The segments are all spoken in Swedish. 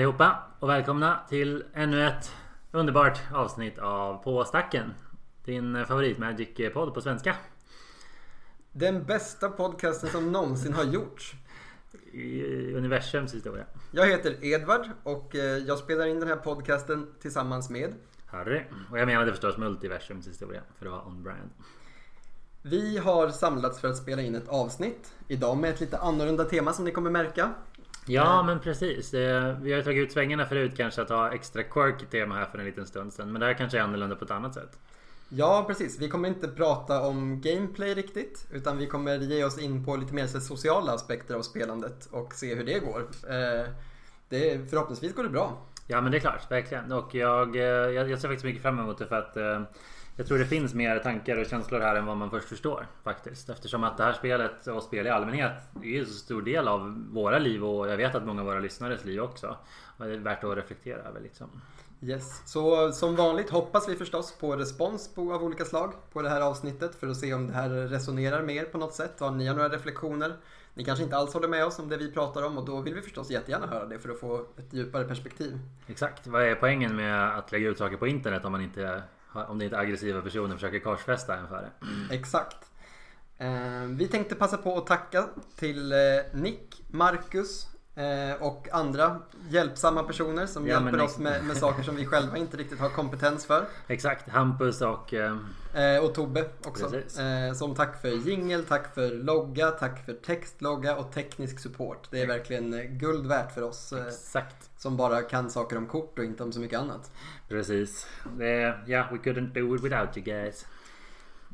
allihopa och välkomna till ännu ett underbart avsnitt av På stacken. Din favorit Magic-podd på svenska. Den bästa podcasten som någonsin har gjorts. I universums historia. Jag heter Edvard och eh, jag spelar in den här podcasten tillsammans med Harry. Och jag menade förstås multiversums historia för att vara on-brand. Vi har samlats för att spela in ett avsnitt idag med ett lite annorlunda tema som ni kommer märka. Ja men precis. Det, vi har tagit ut svängarna förut kanske att ha extra quirky tema här för en liten stund sedan. Men det här kanske är annorlunda på ett annat sätt. Ja precis, vi kommer inte prata om gameplay riktigt utan vi kommer ge oss in på lite mer sociala aspekter av spelandet och se hur det går. Eh, det, förhoppningsvis går det bra. Ja men det är klart, verkligen. Och jag, eh, jag, jag ser faktiskt mycket fram emot det för att eh, jag tror det finns mer tankar och känslor här än vad man först förstår faktiskt. Eftersom att det här spelet och spel i allmänhet är ju så stor del av våra liv och jag vet att många av våra lyssnares liv också. Och det är värt att reflektera över liksom. Yes, så som vanligt hoppas vi förstås på respons på, av olika slag på det här avsnittet för att se om det här resonerar med er på något sätt. Om ni har några reflektioner. Ni kanske inte alls håller med oss om det vi pratar om och då vill vi förstås jättegärna höra det för att få ett djupare perspektiv. Exakt. Vad är poängen med att lägga ut saker på internet om man inte om det inte är aggressiva personer försöker korsfästa en för det. Exakt. Eh, vi tänkte passa på att tacka till eh, Nick, Marcus eh, och andra hjälpsamma personer som ja, hjälper oss med, med, saker som vi själva inte riktigt har kompetens för. Exakt, Hampus och... och Tobbe också. som tack för jingel, tack för logga, tack för textlogga och teknisk support. Det är verkligen guld värt för oss. Exakt som bara kan saker om kort och inte om så mycket annat. Precis. Ja, yeah, we couldn't do it without you guys.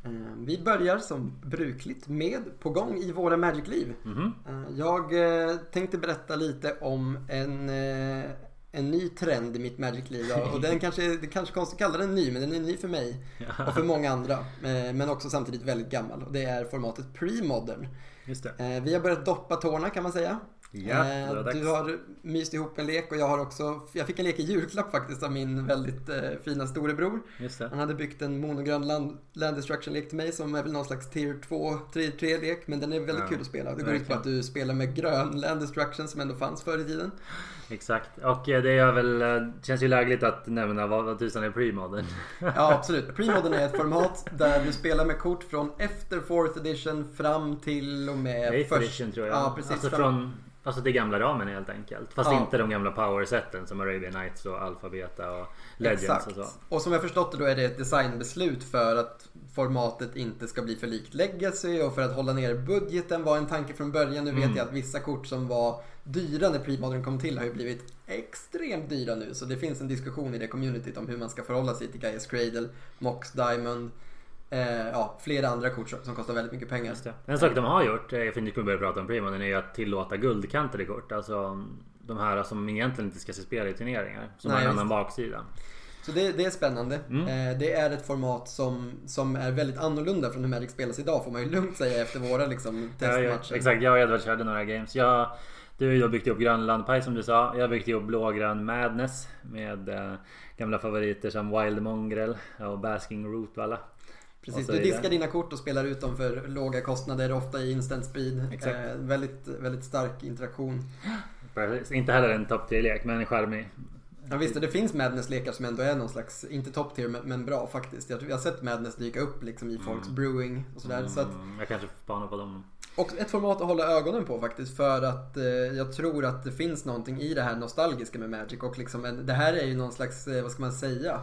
Eh, vi börjar som brukligt med På gång i våra Magic-liv. Mm -hmm. Jag eh, tänkte berätta lite om en, en ny trend i mitt Magic-liv. Och den kanske, det kanske är konstigt att kalla den ny, men den är ny för mig och för många andra. Men också samtidigt väldigt gammal. Och det är formatet Pre-Modern. Vi har börjat doppa tårna kan man säga. Ja, eh, du har myst ihop en lek och jag har också, jag fick en lek i julklapp faktiskt av min väldigt eh, fina storebror. Han hade byggt en monogrön land, land destruction-lek till mig som är väl någon slags tier 2, 3-lek men den är väldigt ja, kul att spela. Det går ut på att du spelar med grön land destruction som ändå fanns förr i tiden. Exakt, och eh, det är väl, eh, känns ju lägligt att nämna vad, vad tusan är premodern. ja absolut, premodern är ett format där du spelar med kort från efter 4th edition fram till och med 8th edition tror jag. Ja, precis, alltså fram... från Alltså det gamla ramen helt enkelt. Fast ja. inte de gamla power-seten som Arabian Nights och Alphabeta och Legends Exakt. och så. Och som jag förstått det då är det ett designbeslut för att formatet inte ska bli för likt Legacy och för att hålla ner budgeten var en tanke från början. Nu vet mm. jag att vissa kort som var dyra när Premodern kom till har ju blivit extremt dyra nu. Så det finns en diskussion i det communityt om hur man ska förhålla sig till Gaia's Cradle, Mox Diamond Eh, ja, flera andra kort som kostar väldigt mycket pengar. En sak de har gjort, eh, för ni kommer börja prata om Primonen, är ju att tillåta guldkantade kort. Alltså de här som egentligen inte ska se spel i turneringar. Som Nej, har en annan baksida. Så det, det är spännande. Mm. Eh, det är ett format som, som är väldigt annorlunda från hur Magic spelas idag får man ju lugnt säga efter våra liksom, testmatcher. Ja, exakt, jag och Edvard körde några games. Jag, du har ju byggt upp Grönland Pie som du sa. Jag har byggt upp blågrön Madness med eh, gamla favoriter som Wild Mongrel och Basking Rootvalla. Precis, du diskar dina kort och spelar ut dem för låga kostnader, ofta i instant speed. Eh, väldigt, väldigt stark interaktion. Precis. Inte heller en top 10-lek, men charmig. Ja visst, det finns Madness-lekar som ändå är någon slags, inte top tier men bra faktiskt. Jag, jag har sett Madness dyka upp liksom i mm. folks brewing och sådär. Mm, så att, jag kanske spanar på dem. Och ett format att hålla ögonen på faktiskt för att eh, jag tror att det finns någonting i det här nostalgiska med Magic och liksom en, det här är ju någon slags, eh, vad ska man säga?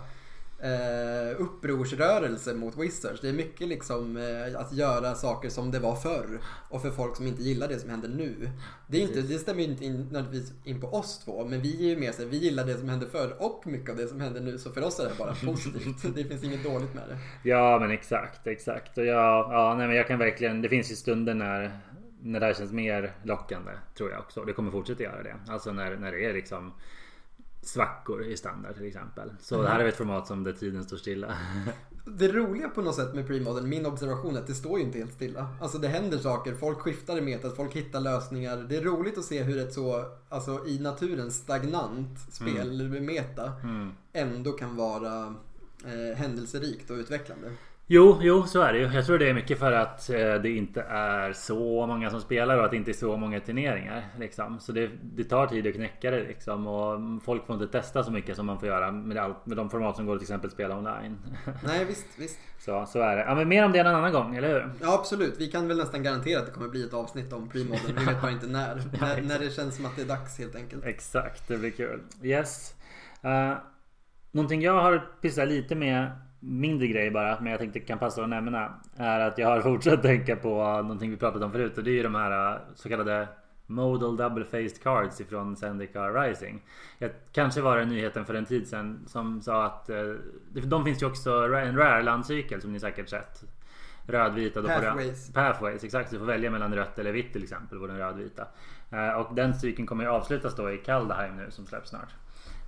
Eh, upprorsrörelse mot Wizards. Det är mycket liksom eh, att göra saker som det var förr. Och för folk som inte gillar det som händer nu. Det, är inte, det stämmer ju inte in, nödvändigtvis in på oss två. Men vi är ju mer så vi gillar det som hände förr och mycket av det som händer nu. Så för oss är det bara positivt. det finns inget dåligt med det. Ja men exakt, exakt. Och jag, ja, nej, men jag kan verkligen, det finns ju stunder när när det här känns mer lockande tror jag också. Det kommer fortsätta göra det. Alltså när, när det är liksom svackor i standard till exempel. Så mm. det här är ett format som där tiden står stilla. Det roliga på något sätt med premodern, min observation är att det står ju inte helt stilla. Alltså det händer saker, folk skiftar i metat, folk hittar lösningar. Det är roligt att se hur ett så, alltså i naturen stagnant spel, mm. meta, mm. ändå kan vara eh, händelserikt och utvecklande. Jo, jo, så är det ju. Jag tror det är mycket för att eh, det inte är så många som spelar och att det inte är så många turneringar. Liksom. Så det, det tar tid att knäcka det liksom. Och folk får inte testa så mycket som man får göra med, allt, med de format som går att till exempel spela online. Nej, visst, visst. Så, så är det. Ja, men mer om det en annan gång, eller hur? Ja, absolut. Vi kan väl nästan garantera att det kommer bli ett avsnitt om premoden. Vi vet bara inte när. ja, när, när det känns som att det är dags helt enkelt. Exakt, det blir kul. Yes. Uh, någonting jag har pysslat lite med mindre grej bara, men jag tänkte kan passa att nämna. Är att jag har fortsatt tänka på någonting vi pratat om förut och det är ju de här äh, så kallade Modal Double Faced Cards ifrån Zendikar Rising. Jag, kanske var det nyheten för en tid sedan som sa att äh, de finns ju också en rare landcykel som ni säkert sett. Rödvita. Pathways. Pathways, exakt. Du får välja mellan rött eller vitt till exempel på den rödvita. Äh, och den cykeln kommer ju avslutas då i Kaldheim nu som släpps snart.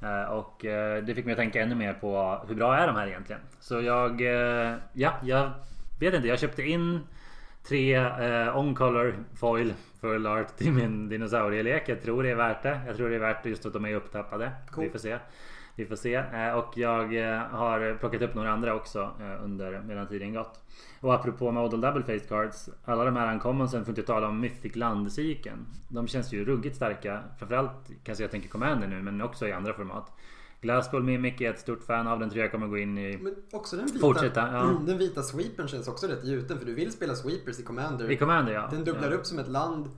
Eh, och eh, det fick mig att tänka ännu mer på hur bra är de här egentligen? Så jag, eh, ja, jag vet inte. Jag köpte in tre eh, on-color foil full art till min dinosaurielek. Jag tror det är värt det. Jag tror det är värt det just att de är upptappade. Cool. Vi får se. Vi får se. Och jag har plockat upp några andra också under medan tiden gått. Och apropå Model Double Faced Cards. Alla de här uncommonsen får inte tala om Mythic Landcykeln. De känns ju ruggigt starka. Framförallt kanske jag tänker Commander nu men också i andra format. Glassball Mimic är ett stort fan av. Den tror jag kommer gå in i... Men också den vita, Fortsätta, ja. den vita sweepern känns också rätt gjuten. För du vill spela sweepers i Commander. I Commander ja. Den dubblar ja. upp som ett land.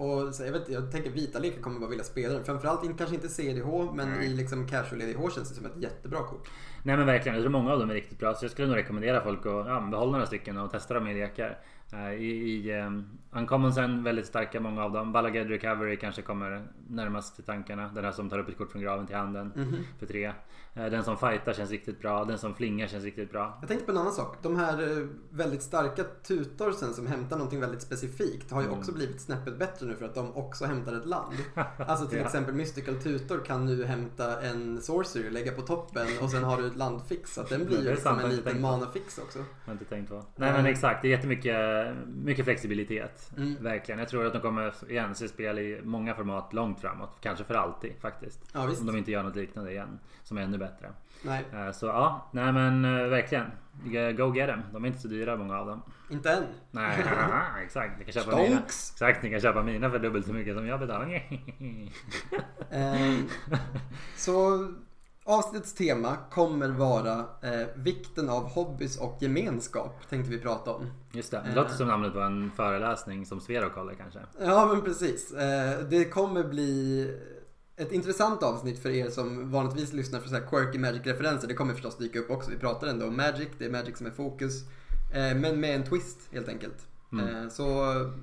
Och så, jag, vet, jag tänker vita lekar kommer bara vilja spela den. Framförallt kanske inte CDH men mm. i liksom casual EDH känns det som ett jättebra kort. Nej men verkligen, jag tror många av dem är riktigt bra. Så jag skulle nog rekommendera folk att ja, behålla några stycken och testa dem i lekar. Uh, I i um, Uncommonsen väldigt starka många av dem. Ballaged Recovery kanske kommer närmast till tankarna. Den här som tar upp ett kort från graven till handen mm -hmm. för tre. Uh, den som fightar känns riktigt bra. Den som flingar känns riktigt bra. Jag tänkte på en annan sak. De här uh, väldigt starka tutorsen som hämtar någonting väldigt specifikt har ju mm. också blivit snäppet bättre nu för att de också hämtar ett land. Alltså till ja. exempel Mystical Tutor kan nu hämta en sorcery och lägga på toppen och sen har du ett land fixat. Den blir ju liksom en liten mana fix också. Jag har inte tänkt på. Nej men exakt, det är jättemycket mycket flexibilitet. Mm. Verkligen. Jag tror att de kommer igen se spel i många format långt framåt. Kanske för alltid faktiskt. Ja, Om de inte gör något liknande igen. Som är ännu bättre. Nej. Eh, så ja, nej men eh, verkligen. Go get them. De är inte så dyra många av dem. Inte än. Nej, exakt. Ni kan köpa Stonks. mina. Exakt, ni kan köpa mina för dubbelt så mycket som jag betalar. um, så Avsnittets tema kommer vara eh, vikten av hobbys och gemenskap tänkte vi prata om. Just det, det låter som namnet på en föreläsning som Sverok håller kanske. Ja men precis. Eh, det kommer bli ett intressant avsnitt för er som vanligtvis lyssnar för så här quirky Magic-referenser. Det kommer förstås dyka upp också. Vi pratar ändå om Magic, det är Magic som är fokus. Eh, men med en twist helt enkelt. Mm. Eh, så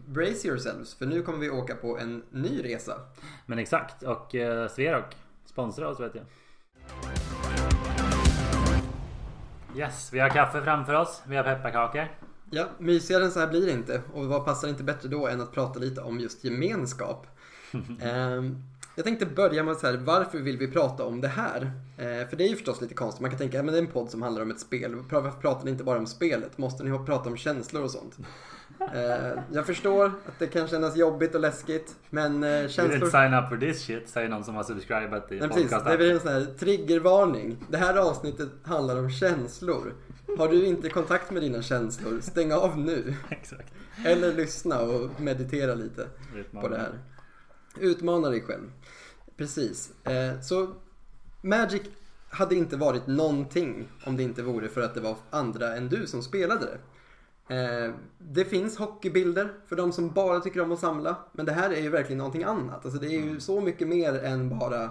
brace yourselves för nu kommer vi åka på en ny resa. Men exakt och eh, Sverok sponsrar oss vet jag. Yes, vi har kaffe framför oss. Vi har pepparkakor. Ja, mysigare än så här blir det inte. Och vad passar inte bättre då än att prata lite om just gemenskap. um, jag tänkte börja med så här, varför vill vi prata om det här? Uh, för det är ju förstås lite konstigt. Man kan tänka, men det är en podd som handlar om ett spel. Varför pratar ni inte bara om spelet? Måste ni prata om känslor och sånt? Uh, jag förstår att det kan kännas jobbigt och läskigt. Men uh, känslor... You sign up for this shit, säger någon som har subscribat i podcast. Det blir en sån här triggervarning. Det här avsnittet handlar om känslor. Har du inte kontakt med dina känslor, stäng av nu. Exakt. Eller lyssna och meditera lite Utmana. på det här. Utmana dig själv. Precis. Uh, så Magic hade inte varit någonting om det inte vore för att det var andra än du som spelade det. Eh, det finns hockeybilder för de som bara tycker om att samla. Men det här är ju verkligen någonting annat. Alltså det är ju mm. så mycket mer än bara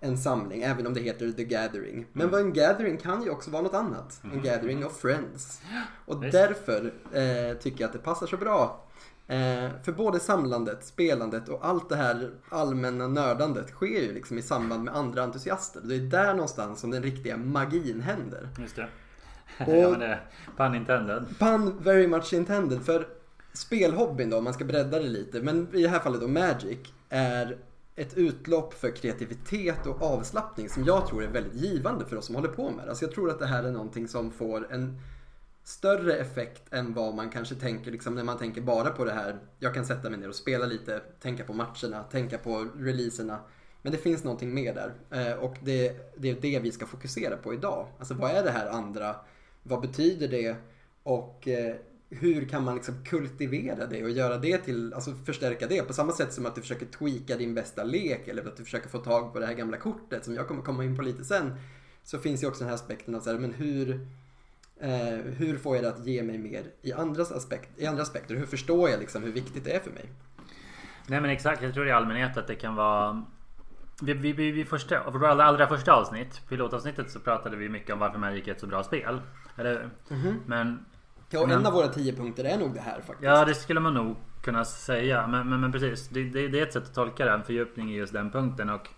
en samling, även om det heter The Gathering. Men mm. en gathering kan ju också vara något annat. En mm. gathering of friends. Och därför eh, tycker jag att det passar så bra. Eh, för både samlandet, spelandet och allt det här allmänna nördandet sker ju liksom i samband med andra entusiaster. Det är där någonstans som den riktiga magin händer. Just det. ja, men det, pun intended. Pun very much intended. För spelhobbyn då, om man ska bredda det lite, men i det här fallet då Magic, är ett utlopp för kreativitet och avslappning som jag tror är väldigt givande för oss som håller på med det. Alltså jag tror att det här är någonting som får en större effekt än vad man kanske tänker liksom när man tänker bara på det här. Jag kan sätta mig ner och spela lite, tänka på matcherna, tänka på releaserna. Men det finns någonting mer där eh, och det, det är det vi ska fokusera på idag. Alltså vad är det här andra vad betyder det? Och eh, hur kan man liksom kultivera det och göra det till, alltså förstärka det på samma sätt som att du försöker tweaka din bästa lek eller att du försöker få tag på det här gamla kortet som jag kommer komma in på lite sen. Så finns ju också den här aspekten av så här, men hur, eh, hur får jag det att ge mig mer i, andras aspekt, i andra aspekter? Hur förstår jag liksom hur viktigt det är för mig? Nej men exakt, jag tror i allmänhet att det kan vara vi, vi, vi, första, vårt allra, allra första avsnitt, pilotavsnittet, så pratade vi mycket om varför Magic är ett så bra spel. Eller hur? Mhm. Men Ja, Men- en av våra tio punkter är nog det här faktiskt. Ja, det skulle man nog kunna säga. Men, men, men precis, det, det, det är ett sätt att tolka det. En fördjupning i just den punkten. Och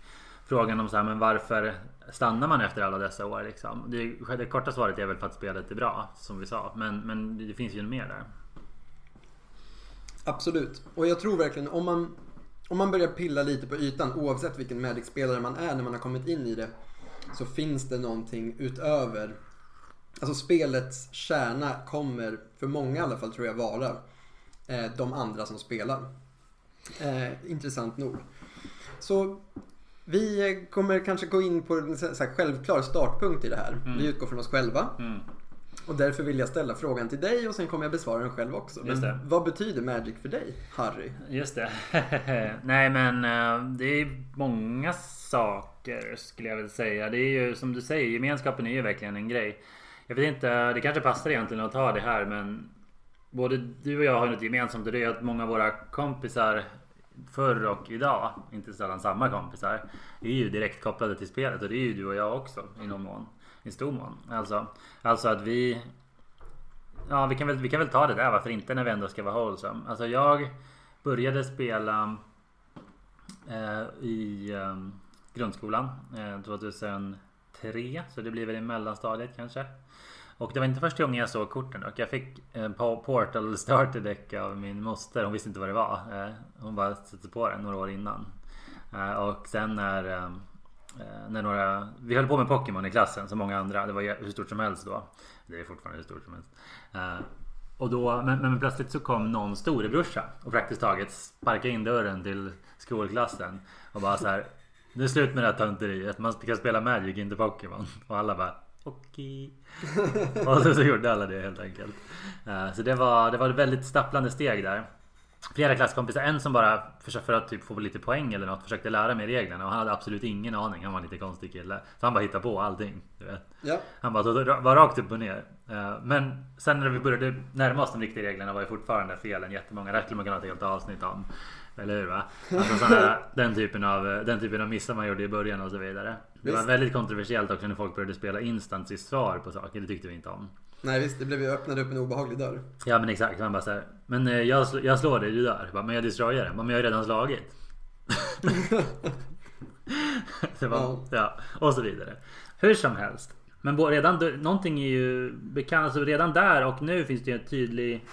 frågan om så här, men varför stannar man efter alla dessa år? Liksom? Det, det korta svaret är väl för att spelet är bra, som vi sa. Men, men det finns ju mer där. Absolut. Och jag tror verkligen om man, om man börjar pilla lite på ytan oavsett vilken Magic-spelare man är när man har kommit in i det. Så finns det någonting utöver. Alltså spelets kärna kommer, för många i alla fall tror jag, vara eh, de andra som spelar. Eh, intressant nog. Så vi kommer kanske gå in på en så här självklar startpunkt i det här. Mm. Vi utgår från oss själva. Mm. Och därför vill jag ställa frågan till dig och sen kommer jag besvara den själv också. Men vad betyder Magic för dig, Harry? Just det. Nej men eh, det är många saker skulle jag vilja säga. Det är ju som du säger, gemenskapen är ju verkligen en grej. Jag vet inte, det kanske passar egentligen att ta det här men Både du och jag har något gemensamt och det är att många av våra kompisar förr och idag, inte sällan samma kompisar, är ju direkt kopplade till spelet och det är ju du och jag också i någon mån. I stor mån. Alltså, alltså att vi Ja vi kan, väl, vi kan väl ta det där varför inte när vi ändå ska vara wholesome. Alltså jag började spela eh, i eh, grundskolan eh, tre. Så det blir väl i mellanstadiet kanske. Och det var inte första gången jag såg korten dock. Jag fick en Portal starter deck av min moster. Hon visste inte vad det var. Eh, hon bara satte på den några år innan. Eh, och sen när eh, när några, vi höll på med Pokémon i klassen som många andra. Det var ju hur stort som helst då. Det är fortfarande hur stort som helst. Och då, men, men plötsligt så kom någon storebrorsa och praktiskt taget sparkade in dörren till skolklassen. Och bara så här. Det är slut med det här tönteriet. Man ska spela Magic, inte Pokémon. Och alla bara okej. och så, så gjorde alla det helt enkelt. Eh, så det var, det var ett väldigt stapplande steg där. Flera klasskompisar, en som bara försökte för att typ få lite poäng eller något försökte lära mig reglerna och han hade absolut ingen aning. Han var en lite konstig kille. Så han bara hittade på allting. Du vet. Ja, Han bara var rakt upp och ner. Eh, Men sen när vi började närma oss de riktiga reglerna var ju fortfarande felen jättemånga. Det skulle man kunna ha ett helt avsnitt om. Eller hur va? Alltså sådana den, typen av, den typen av missar man gjorde i början och så vidare. Det var Visst. väldigt kontroversiellt också när folk började spela instant i svar på saker. Det tyckte vi inte om. nej visst, det blev ju öppnade upp en obehaglig dörr. Ja men exakt. Man bara så här, Men eh, jag, sl- jag slår dig, du dör. Bara, men jag destroyar den. Men jag har ju redan slagit. det var, Ja. ja. Och så vidare. Hur som helst. Men bo- redan, då- någonting är ju bekant. Alltså redan där och nu finns det ju en tydlig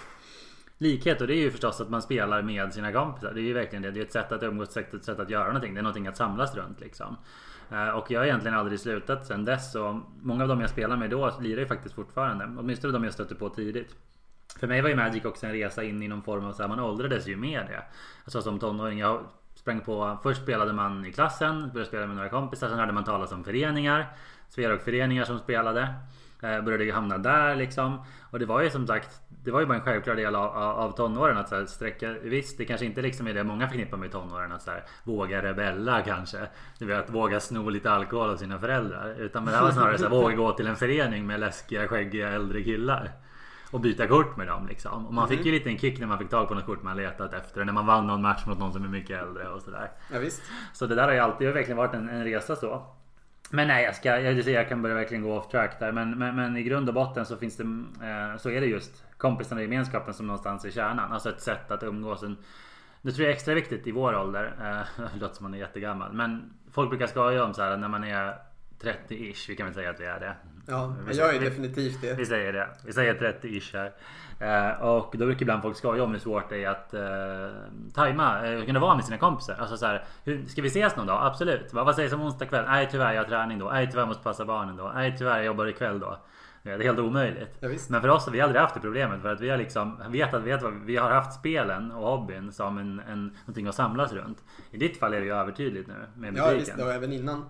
likhet. Och det är ju förstås att man spelar med sina kompisar. Det är ju verkligen det. Det är ett sätt att umgås, ett sätt- ett sätt att göra någonting. Det är någonting att samlas runt liksom. Eh, och jag har egentligen aldrig slutat sen dess. Och många av dem jag spelar med då lirar ju faktiskt fortfarande. Åtminstone de jag stötte på tidigt. För mig var ju Magic också en resa in i någon form av så här, man åldrades ju med det. Alltså som tonåring. Jag sprang på, först spelade man i klassen, började spela med några kompisar. Sen hörde man talas om föreningar. Sverok-föreningar som spelade. Eh, började ju hamna där liksom. Och det var ju som sagt, det var ju bara en självklar del av, av, tonåren att så här, sträcka, visst det kanske inte liksom är det många förknippar med tonåren att så här, våga rebella kanske. Du vet, våga sno lite alkohol av sina föräldrar. Utan men det här var snarare så här, våga gå till en förening med läskiga, skäggiga äldre killar. Och byta kort med dem liksom. Och man fick ju lite en kick när man fick tag på något kort man letat efter. När man vann någon match mot någon som är mycket äldre och sådär. Ja, visst. Så det där har ju alltid verkligen varit en, en resa så. Men nej, jag, ska, jag, jag kan börja verkligen gå off track där. Men, men, men i grund och botten så finns det eh, så är det just kompisarna i gemenskapen som någonstans är kärnan. Alltså ett sätt att umgås. En, det tror jag är extra viktigt i vår ålder. Eh, det låter som man är jättegammal. Men folk brukar skoja om så här när man är 30-ish. Vi kan väl säga att vi är det. Ja, Vi- jag är vi- definitivt det. vi säger det. Vi säger 30-ish här. Eh, och då brukar ibland folk skoja om hur svårt det är att eh, tajma, eh, kunna vara med sina kompisar. Alltså så här, hur, ska vi ses någon dag? Absolut. Vad, vad sägs om onsdag kväll? Nej tyvärr jag har träning då. Nej tyvärr jag måste passa barnen då. Nej tyvärr jag jobbar ikväll då. Det är helt omöjligt. Ja. Men för oss har vi aldrig haft det problemet för att vi har liksom vet att vet vad, vi har haft spelen och hobbyn som en, en, någonting att samlas runt. I ditt fall är det ju övertydligt nu med Ja, musiken. visst. Och även innan.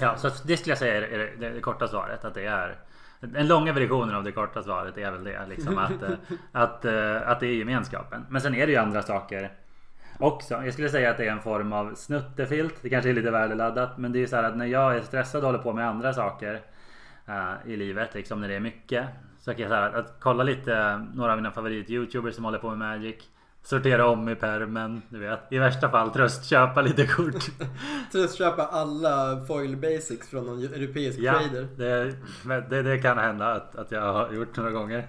Ja, så det skulle jag säga är det, det, det korta svaret. Att det är Den långa versionen av det korta svaret är väl det. Liksom, att, eh, att, eh, att det är gemenskapen. Men sen är det ju andra saker också. Jag skulle säga att det är en form av snuttefilt. Det kanske är lite värdeladdat. Men det är ju så här att när jag är stressad och håller på med andra saker uh, i livet. Liksom när det är mycket. Så kan jag säga att, att kolla lite några av mina favorit-youtubers som håller på med Magic. Sortera om i permen, du vet. I värsta fall tröstköpa lite kort. tröstköpa alla foil basics från någon europeisk ja, trader. Det, det, det, kan hända att, att jag har gjort några gånger.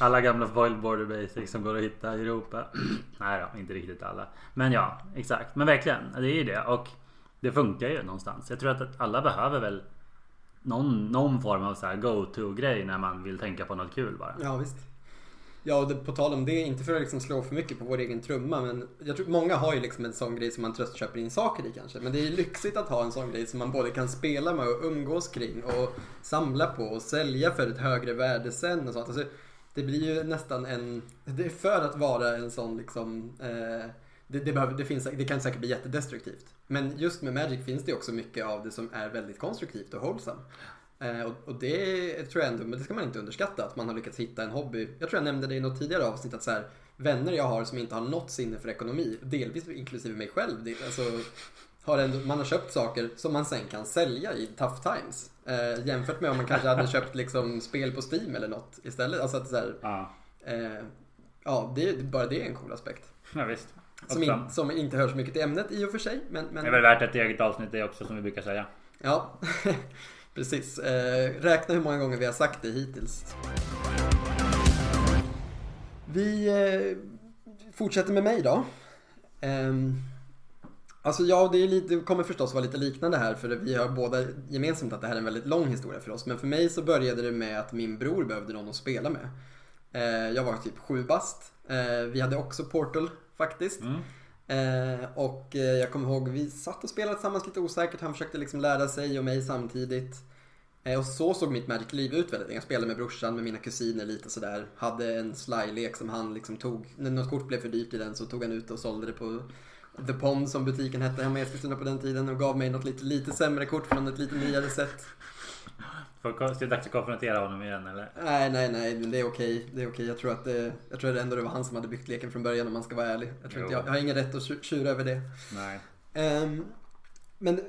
Alla gamla foil border basics som går att hitta i Europa. Nej då, inte riktigt alla. Men ja, exakt. Men verkligen, det är ju det. Och det funkar ju någonstans. Jag tror att alla behöver väl någon, någon form av så go-to grej när man vill tänka på något kul bara. Ja visst. Ja, och det, på tal om det, inte för att liksom slå för mycket på vår egen trumma, men jag tror många har ju liksom en sån grej som man tröstköper in saker i kanske. Men det är lyxigt att ha en sån grej som man både kan spela med och umgås kring och samla på och sälja för ett högre värde sen och sånt. Alltså, det blir ju nästan en, det är för att vara en sån liksom eh, det, det, behöver, det, finns, det kan säkert bli jättedestruktivt. Men just med Magic finns det också mycket av det som är väldigt konstruktivt och hållsamt. Eh, och, och, det tror jag ändå, men det ska man inte underskatta, att man har lyckats hitta en hobby. Jag tror jag nämnde det i något tidigare avsnitt att så här, vänner jag har som inte har något sinne för ekonomi, delvis inklusive mig själv, det, alltså, har ändå, man har köpt saker som man sen kan sälja i tough times. Eh, jämfört med om man kanske hade köpt liksom, spel på Steam eller något istället. Alltså att så här, ja, eh, ja det, bara det är en cool aspekt. Ja, visst. Som, in, som, inte hör så mycket till ämnet i och för sig. Men, men... Det är väl värt ett eget avsnitt det också som vi brukar säga. Ja, precis. Eh, räkna hur många gånger vi har sagt det hittills. Vi eh, fortsätter med mig då. Eh, alltså ja, det, lite, det kommer förstås vara lite liknande här för vi har båda gemensamt att det här är en väldigt lång historia för oss. Men för mig så började det med att min bror behövde någon att spela med. Eh, jag var typ sju bast. Eh, vi hade också Portal faktiskt. Mm. Eh, och eh, jag kommer ihåg, vi satt och spelade tillsammans lite osäkert. Han försökte liksom lära sig och mig samtidigt. Eh, och så såg mitt Magic-liv ut väldigt Jag spelade med brorsan, med mina kusiner lite sådär. Hade en sly-lek som han liksom tog, när något kort blev för dyrt i den så tog han ut och sålde det på The Pond som butiken hette hemma i Eskilstuna på den tiden och gav mig något lite, lite sämre kort från ett lite nyare sätt. Är det dags att konfrontera honom igen eller? Nej, nej, nej, det är okej. Det är okej. Jag tror att det, jag tror ändå det var han som hade byggt leken från början om man ska vara ärlig. Jag, tror jag, jag har ingen rätt att tjura över det. Nej. Um, men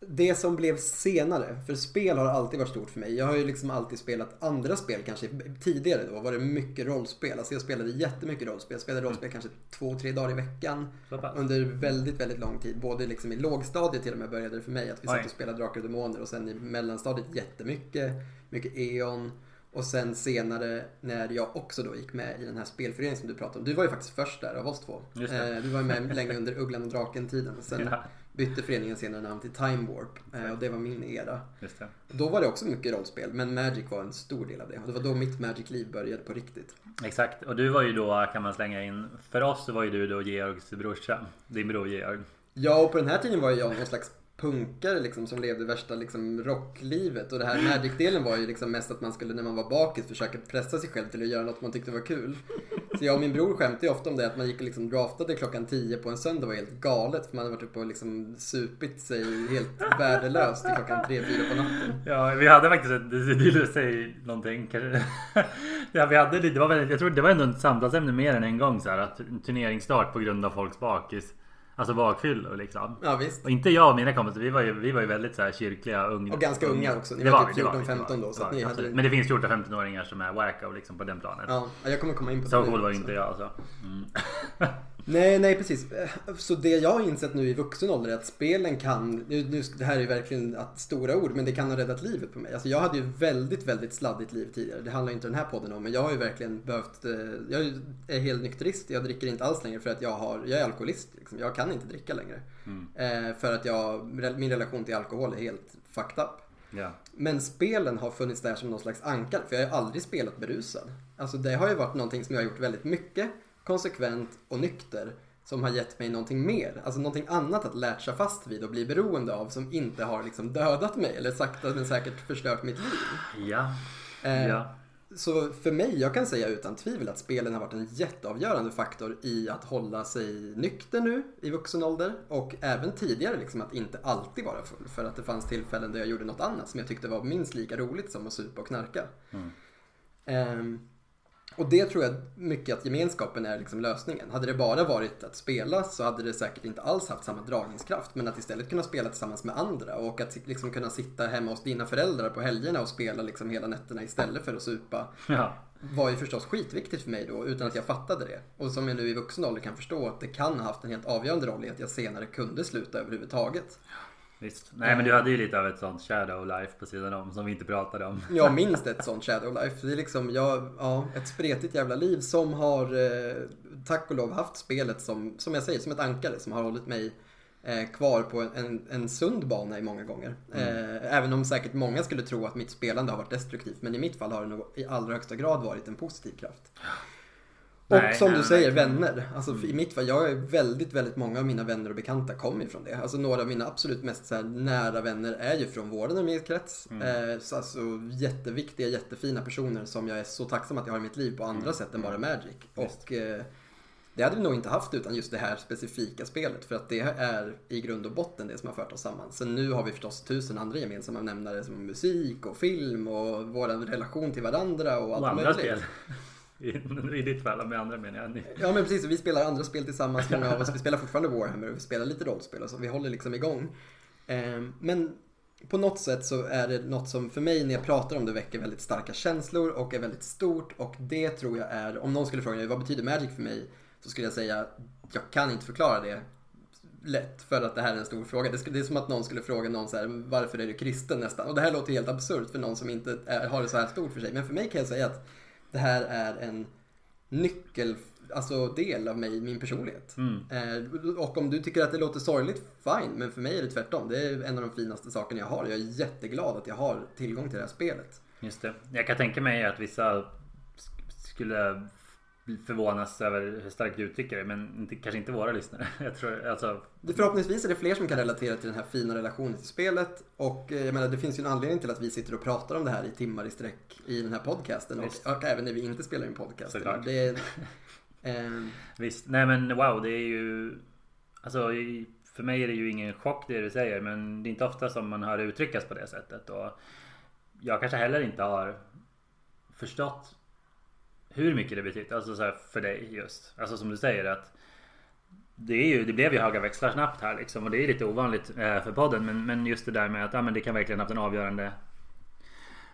det som blev senare, för spel har alltid varit stort för mig. Jag har ju liksom alltid spelat andra spel kanske. Tidigare då var det mycket rollspel. Alltså jag spelade jättemycket rollspel. Jag spelade rollspel kanske två, tre dagar i veckan. Under väldigt, väldigt lång tid. Både liksom i lågstadiet till och med började det för mig. Att vi satt och spelade Drakar och Demoner. Och sen i mellanstadiet jättemycket. Mycket E.ON. Och sen senare när jag också då gick med i den här spelföreningen som du pratade om. Du var ju faktiskt först där av oss två. Eh, du var ju med länge under Ugglan och Draken-tiden. Sen ja bytte föreningen senare namn till Time Warp eh, och det var min era. Just det. Då var det också mycket rollspel men Magic var en stor del av det. Och det var då mitt Magic-liv började på riktigt. Exakt och du var ju då kan man slänga in. För oss så var ju du då Georgs brorsa. Din bror Georg. Ja och på den här tiden var jag någon slags punkare liksom som levde värsta liksom rocklivet och det här Magic-delen var ju liksom mest att man skulle när man var bakis försöka pressa sig själv till att göra något man tyckte var kul. Så jag och min bror skämtade ju ofta om det att man gick och liksom draftade klockan 10 på en söndag var helt galet för man hade varit uppe och liksom supit sig helt värdelöst till klockan 3-4 på natten. Ja, vi hade faktiskt ett, du säger någonting kanske. Ja, vi hade, det var väldigt, jag tror det var ändå ett samtalsämne mer än en gång så här att turneringsstart på grund av folks bakis. Alltså bakfyllor liksom. Ja visst. Och inte jag och mina kompisar, vi var ju, vi var ju väldigt så här kyrkliga unga. Och ganska unga också. Ni det var, var typ 14-15 då. Så var, ni hade... Men det finns 14-15-åringar som är wacko liksom på den planen. Ja, jag kommer komma in på Så cool var inte jag alltså. Mm. Nej, nej precis. Så det jag har insett nu i vuxen ålder är att spelen kan, nu, nu, det här är ju verkligen att stora ord, men det kan ha räddat livet på mig. Alltså jag hade ju väldigt, väldigt sladdigt liv tidigare. Det handlar inte den här podden om, men jag har ju verkligen behövt, eh, jag är helt nykterist. Jag dricker inte alls längre för att jag, har, jag är alkoholist. Liksom. Jag kan inte dricka längre. Mm. Eh, för att jag, min relation till alkohol är helt fucked up. Yeah. Men spelen har funnits där som någon slags ankare, för jag har aldrig spelat berusad. Alltså det har ju varit någonting som jag har gjort väldigt mycket konsekvent och nykter som har gett mig någonting mer. Alltså någonting annat att latcha fast vid och bli beroende av som inte har liksom dödat mig eller sakta men säkert förstört mitt liv. Ja. Eh, ja. så för mig, jag kan säga utan tvivel att spelen har varit en jätteavgörande faktor i att hålla sig nykter nu i vuxen ålder och även tidigare liksom att inte alltid vara full. För att det fanns tillfällen där jag gjorde något annat som jag tyckte var minst lika roligt som att supa och knarka. Mm. Um, och det tror jag mycket att gemenskapen är liksom lösningen. Hade det bara varit att spela så hade det säkert inte alls haft samma dragningskraft. Men att istället kunna spela tillsammans med andra och att liksom kunna sitta hemma hos dina föräldrar på helgerna och spela liksom hela nätterna istället för att supa. Ja. Var ju förstås skitviktigt för mig då utan att jag fattade det. Och som jag nu i vuxen ålder kan förstå att det kan ha haft en helt avgörande roll i att jag senare kunde sluta överhuvudtaget. Visst. Nej men du hade ju lite av ett sånt shadow life på sidan om som vi inte pratade om. Ja minst ett sånt shadow life. Det är liksom, ja, ja, ett spretigt jävla liv som har eh, tack och lov haft spelet som, som jag säger, som ett ankare som har hållit mig eh, kvar på en, en sund bana i många gånger. Mm. Eh, även om säkert många skulle tro att mitt spelande har varit destruktivt. Men i mitt fall har det nog i allra högsta grad varit en positiv kraft. Och nej, som nej, du säger, nej. vänner. Alltså mm. i mitt fall, jag är väldigt, väldigt många av mina vänner och bekanta kommer ifrån det. Alltså några av mina absolut mest här, nära vänner är ju från min krets. Mm. Eh, så alltså jätteviktiga, jättefina personer som jag är så tacksam att jag har i mitt liv på andra mm. sätt än bara Magic. Just. Och eh, det hade vi nog inte haft utan just det här specifika spelet. För att det är i grund och botten det som har fört oss samman. Sen nu har vi förstås tusen andra gemensamma nämnare som musik och film och vår relation till varandra och allt och andra möjligt. Spel. I, I ditt fall, med andra menar jag. Ja men precis, vi spelar andra spel tillsammans, många av oss. Vi spelar fortfarande Warhammer och vi spelar lite rollspel och så. Vi håller liksom igång. Ehm, men på något sätt så är det något som för mig när jag pratar om det väcker väldigt starka känslor och är väldigt stort. Och det tror jag är, om någon skulle fråga mig vad betyder Magic för mig? Så skulle jag säga, jag kan inte förklara det lätt för att det här är en stor fråga. Det är som att någon skulle fråga någon så här, varför är du kristen nästan? Och det här låter helt absurt för någon som inte är, har det så här stort för sig. Men för mig kan jag säga att det här är en nyckel, alltså del av mig, min personlighet. Mm. Eh, och om du tycker att det låter sorgligt, fine. Men för mig är det tvärtom. Det är en av de finaste sakerna jag har. Jag är jätteglad att jag har tillgång till det här spelet. Just det. Jag kan tänka mig att vissa skulle förvånas över hur starkt du uttrycker det. Men inte, kanske inte våra lyssnare. Jag tror, alltså... Förhoppningsvis är det fler som kan relatera till den här fina relationen till spelet. Och eh, jag menar, det finns ju en anledning till att vi sitter och pratar om det här i timmar i sträck i den här podcasten. Och, och, även när vi inte spelar in podcast. Såklart. Det är, eh... Visst. Nej men wow, det är ju... Alltså för mig är det ju ingen chock det du säger. Men det är inte ofta som man hör det uttryckas på det sättet. Och jag kanske heller inte har förstått hur mycket det betytt. Alltså så för dig just. Alltså som du säger att det, är ju, det blev ju höga växlar snabbt här liksom och det är lite ovanligt eh, för podden men, men just det där med att ja, men det kan verkligen haft en avgörande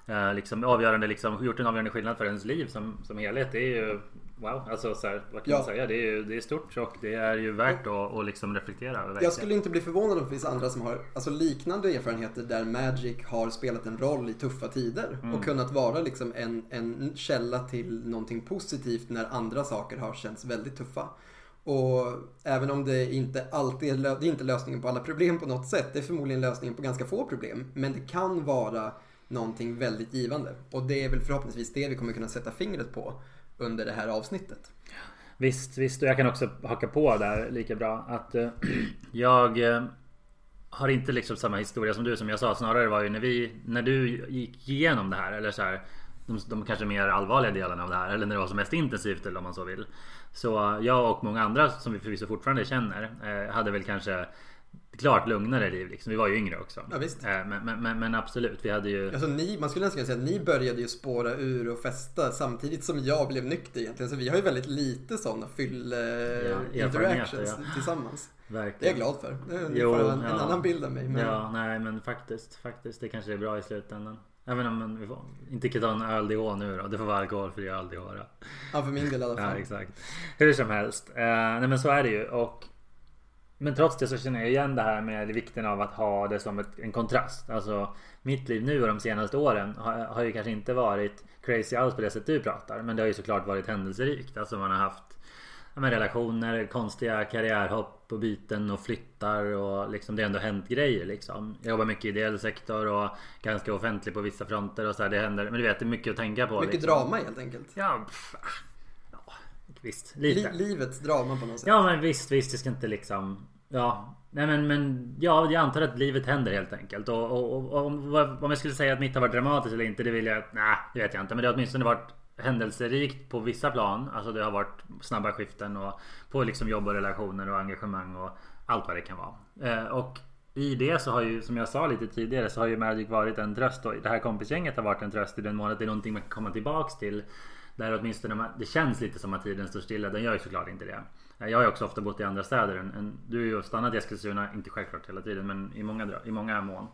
eh, liksom, avgörande liksom, gjort en avgörande skillnad för ens liv som, som helhet. Det är ju wow, alltså så här, vad kan ja. man säga? Det är, ju, det är stort och det är ju värt att, att liksom reflektera över. Jag skulle inte bli förvånad om det finns andra som har alltså, liknande erfarenheter där Magic har spelat en roll i tuffa tider mm. och kunnat vara liksom en, en källa till någonting positivt när andra saker har känts väldigt tuffa. Och även om det inte alltid är, det är inte lösningen på alla problem på något sätt. Det är förmodligen lösningen på ganska få problem. Men det kan vara någonting väldigt givande. Och det är väl förhoppningsvis det vi kommer kunna sätta fingret på under det här avsnittet. Visst, visst. Och jag kan också haka på där lika bra. Att uh, jag uh, har inte liksom samma historia som du som jag sa. Snarare var ju när vi, när du gick igenom det här. Eller så här, de, de kanske mer allvarliga delarna av det här. Eller när det var som mest intensivt eller om man så vill. Så jag och många andra som vi förvisso fortfarande känner. Uh, hade väl kanske klart lugnare liv liksom. Vi var ju yngre också. Ja, visst. Men, men, men, absolut, vi hade ju... Alltså, ni, man skulle nästan säga att ni började ju spåra ur och festa samtidigt som jag blev nykter egentligen. Så vi har ju väldigt lite sådana fyll ja, ja. tillsammans. Verkligen. Det är jag glad för. Jo, en, ja. en annan bild av mig. Men... Ja, nej men faktiskt. Faktiskt, det kanske är bra i slutändan. Även om vi får, inte kan ta en öl-DH nu då. Det får vara alkoholfri öl-DH då. Ja, för min del i alla fall. Ja, exakt. Hur som helst. Eh, nej men så är det ju. Och men trots det så känner jag igen det här med vikten av att ha det som ett, en kontrast. Alltså mitt liv nu och de senaste åren har, har ju kanske inte varit crazy alls på det sätt du pratar. Men det har ju såklart varit händelserikt. Alltså man har haft ja, relationer, konstiga karriärhopp och byten och flyttar och liksom det har ändå hänt grejer liksom. Jag jobbar mycket i ideell sektor och ganska offentlig på vissa fronter och så här, det händer. Men du vet det är mycket att tänka på. Mycket liksom. drama helt enkelt. Ja, pff, ja visst. Lite. Li livets drama på något sätt. Ja men visst, visst. Det ska inte liksom Ja, nej men, men ja, jag antar att livet händer helt enkelt. Och, och, och, om, om jag skulle säga att mitt har varit dramatiskt eller inte, det vill jag... Nej, det vet jag inte. Men det har åtminstone varit händelserikt på vissa plan. Alltså det har varit snabba skiften och på liksom jobb och relationer och engagemang och allt vad det kan vara. Eh, och i det så har ju, som jag sa lite tidigare, så har ju Magic varit en tröst och det här kompisgänget har varit en tröst i den mån att det är någonting man kan komma tillbaks till. Där åtminstone det känns lite som att tiden står stilla. Den gör ju såklart inte det. Jag har ju också ofta bott i andra städer. Än, du har ju stannat i Eskilstuna, inte självklart hela tiden, men i många, i många mån.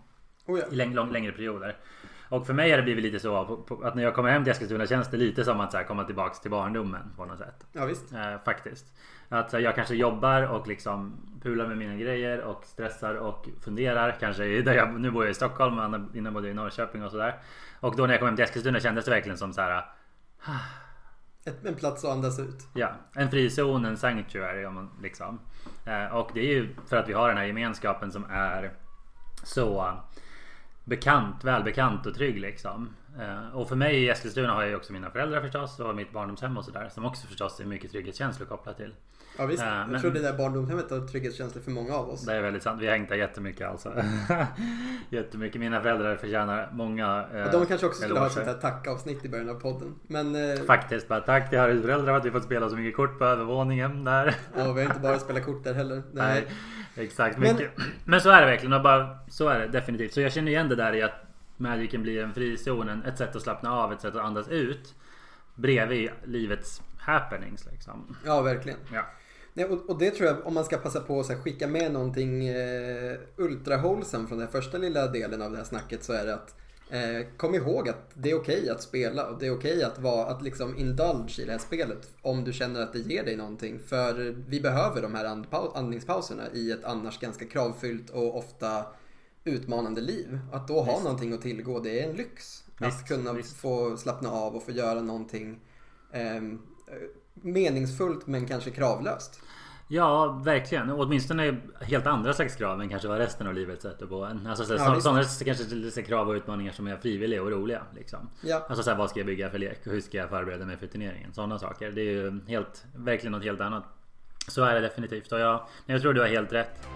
Oh ja. I läng, lång, längre perioder. Och för mig har det blivit lite så att när jag kommer hem till Eskilstuna känns det lite som att så här, komma tillbaks till barndomen på något sätt. Ja visst. Eh, faktiskt. Att här, jag kanske jobbar och liksom pular med mina grejer och stressar och funderar. Kanske där jag, nu bor jag i Stockholm, innan bodde jag i Norrköping och sådär. Och då när jag kom hem till Eskilstuna kändes det verkligen som så här. Ett, en plats att andas ut. Ja, en frizon, en sanctuary om man liksom. Eh, och det är ju för att vi har den här gemenskapen som är så bekant, välbekant och trygg liksom. Eh, och för mig i Eskilstuna har jag ju också mina föräldrar förstås och mitt barndomshem och sådär som också förstås är mycket trygghetskänslor kopplat till. Ja visst, äh, jag men, tror det där barndomshemmet har trygghetskänslor för många av oss. Det är väldigt sant. Vi har hängt där jättemycket alltså. jättemycket. Mina föräldrar förtjänar många eh, och De kanske också skulle ha ett sånt här tackavsnitt i början av podden. Men, eh, Faktiskt, bara tack till Harrys föräldrar för att vi fått spela så mycket kort på övervåningen där. ja, vi har inte bara spelat kort där heller. Nej, Nej exakt. Men, men så är det verkligen. Och bara, så är det definitivt. Så jag känner igen det där i att Magicen blir en frizon, ett sätt att slappna av, ett sätt att andas ut. Bredvid livets happenings liksom. Ja, verkligen. Ja. Nej, och, och, det tror jag, om man ska passa på att skicka med någonting eh, ultra från den första lilla delen av det här snacket så är det att eh, kom ihåg att det är okej okay att spela och det är okej okay att, vara, att liksom indulge i det här spelet om du känner att det ger dig någonting. För vi behöver de här andningspauserna i ett annars ganska kravfyllt och ofta utmanande liv. Att då ha visst. någonting att tillgå, det är en lyx. Visst, att kunna visst. få slappna av och få göra någonting eh, meningsfullt men kanske kravlöst. Ja, verkligen. Åtminstone helt andra slags krav än kanske vad resten av livet sätter på en. Alltså så, ja, sådana kanske krav och utmaningar som är frivilliga och roliga. Liksom. Ja. Alltså så här, vad ska jag bygga för lek och hur ska jag förbereda mig för turneringen? Sådana saker. Det är ju helt, verkligen något helt annat. Så är det definitivt. Och jag, jag tror du har helt rätt.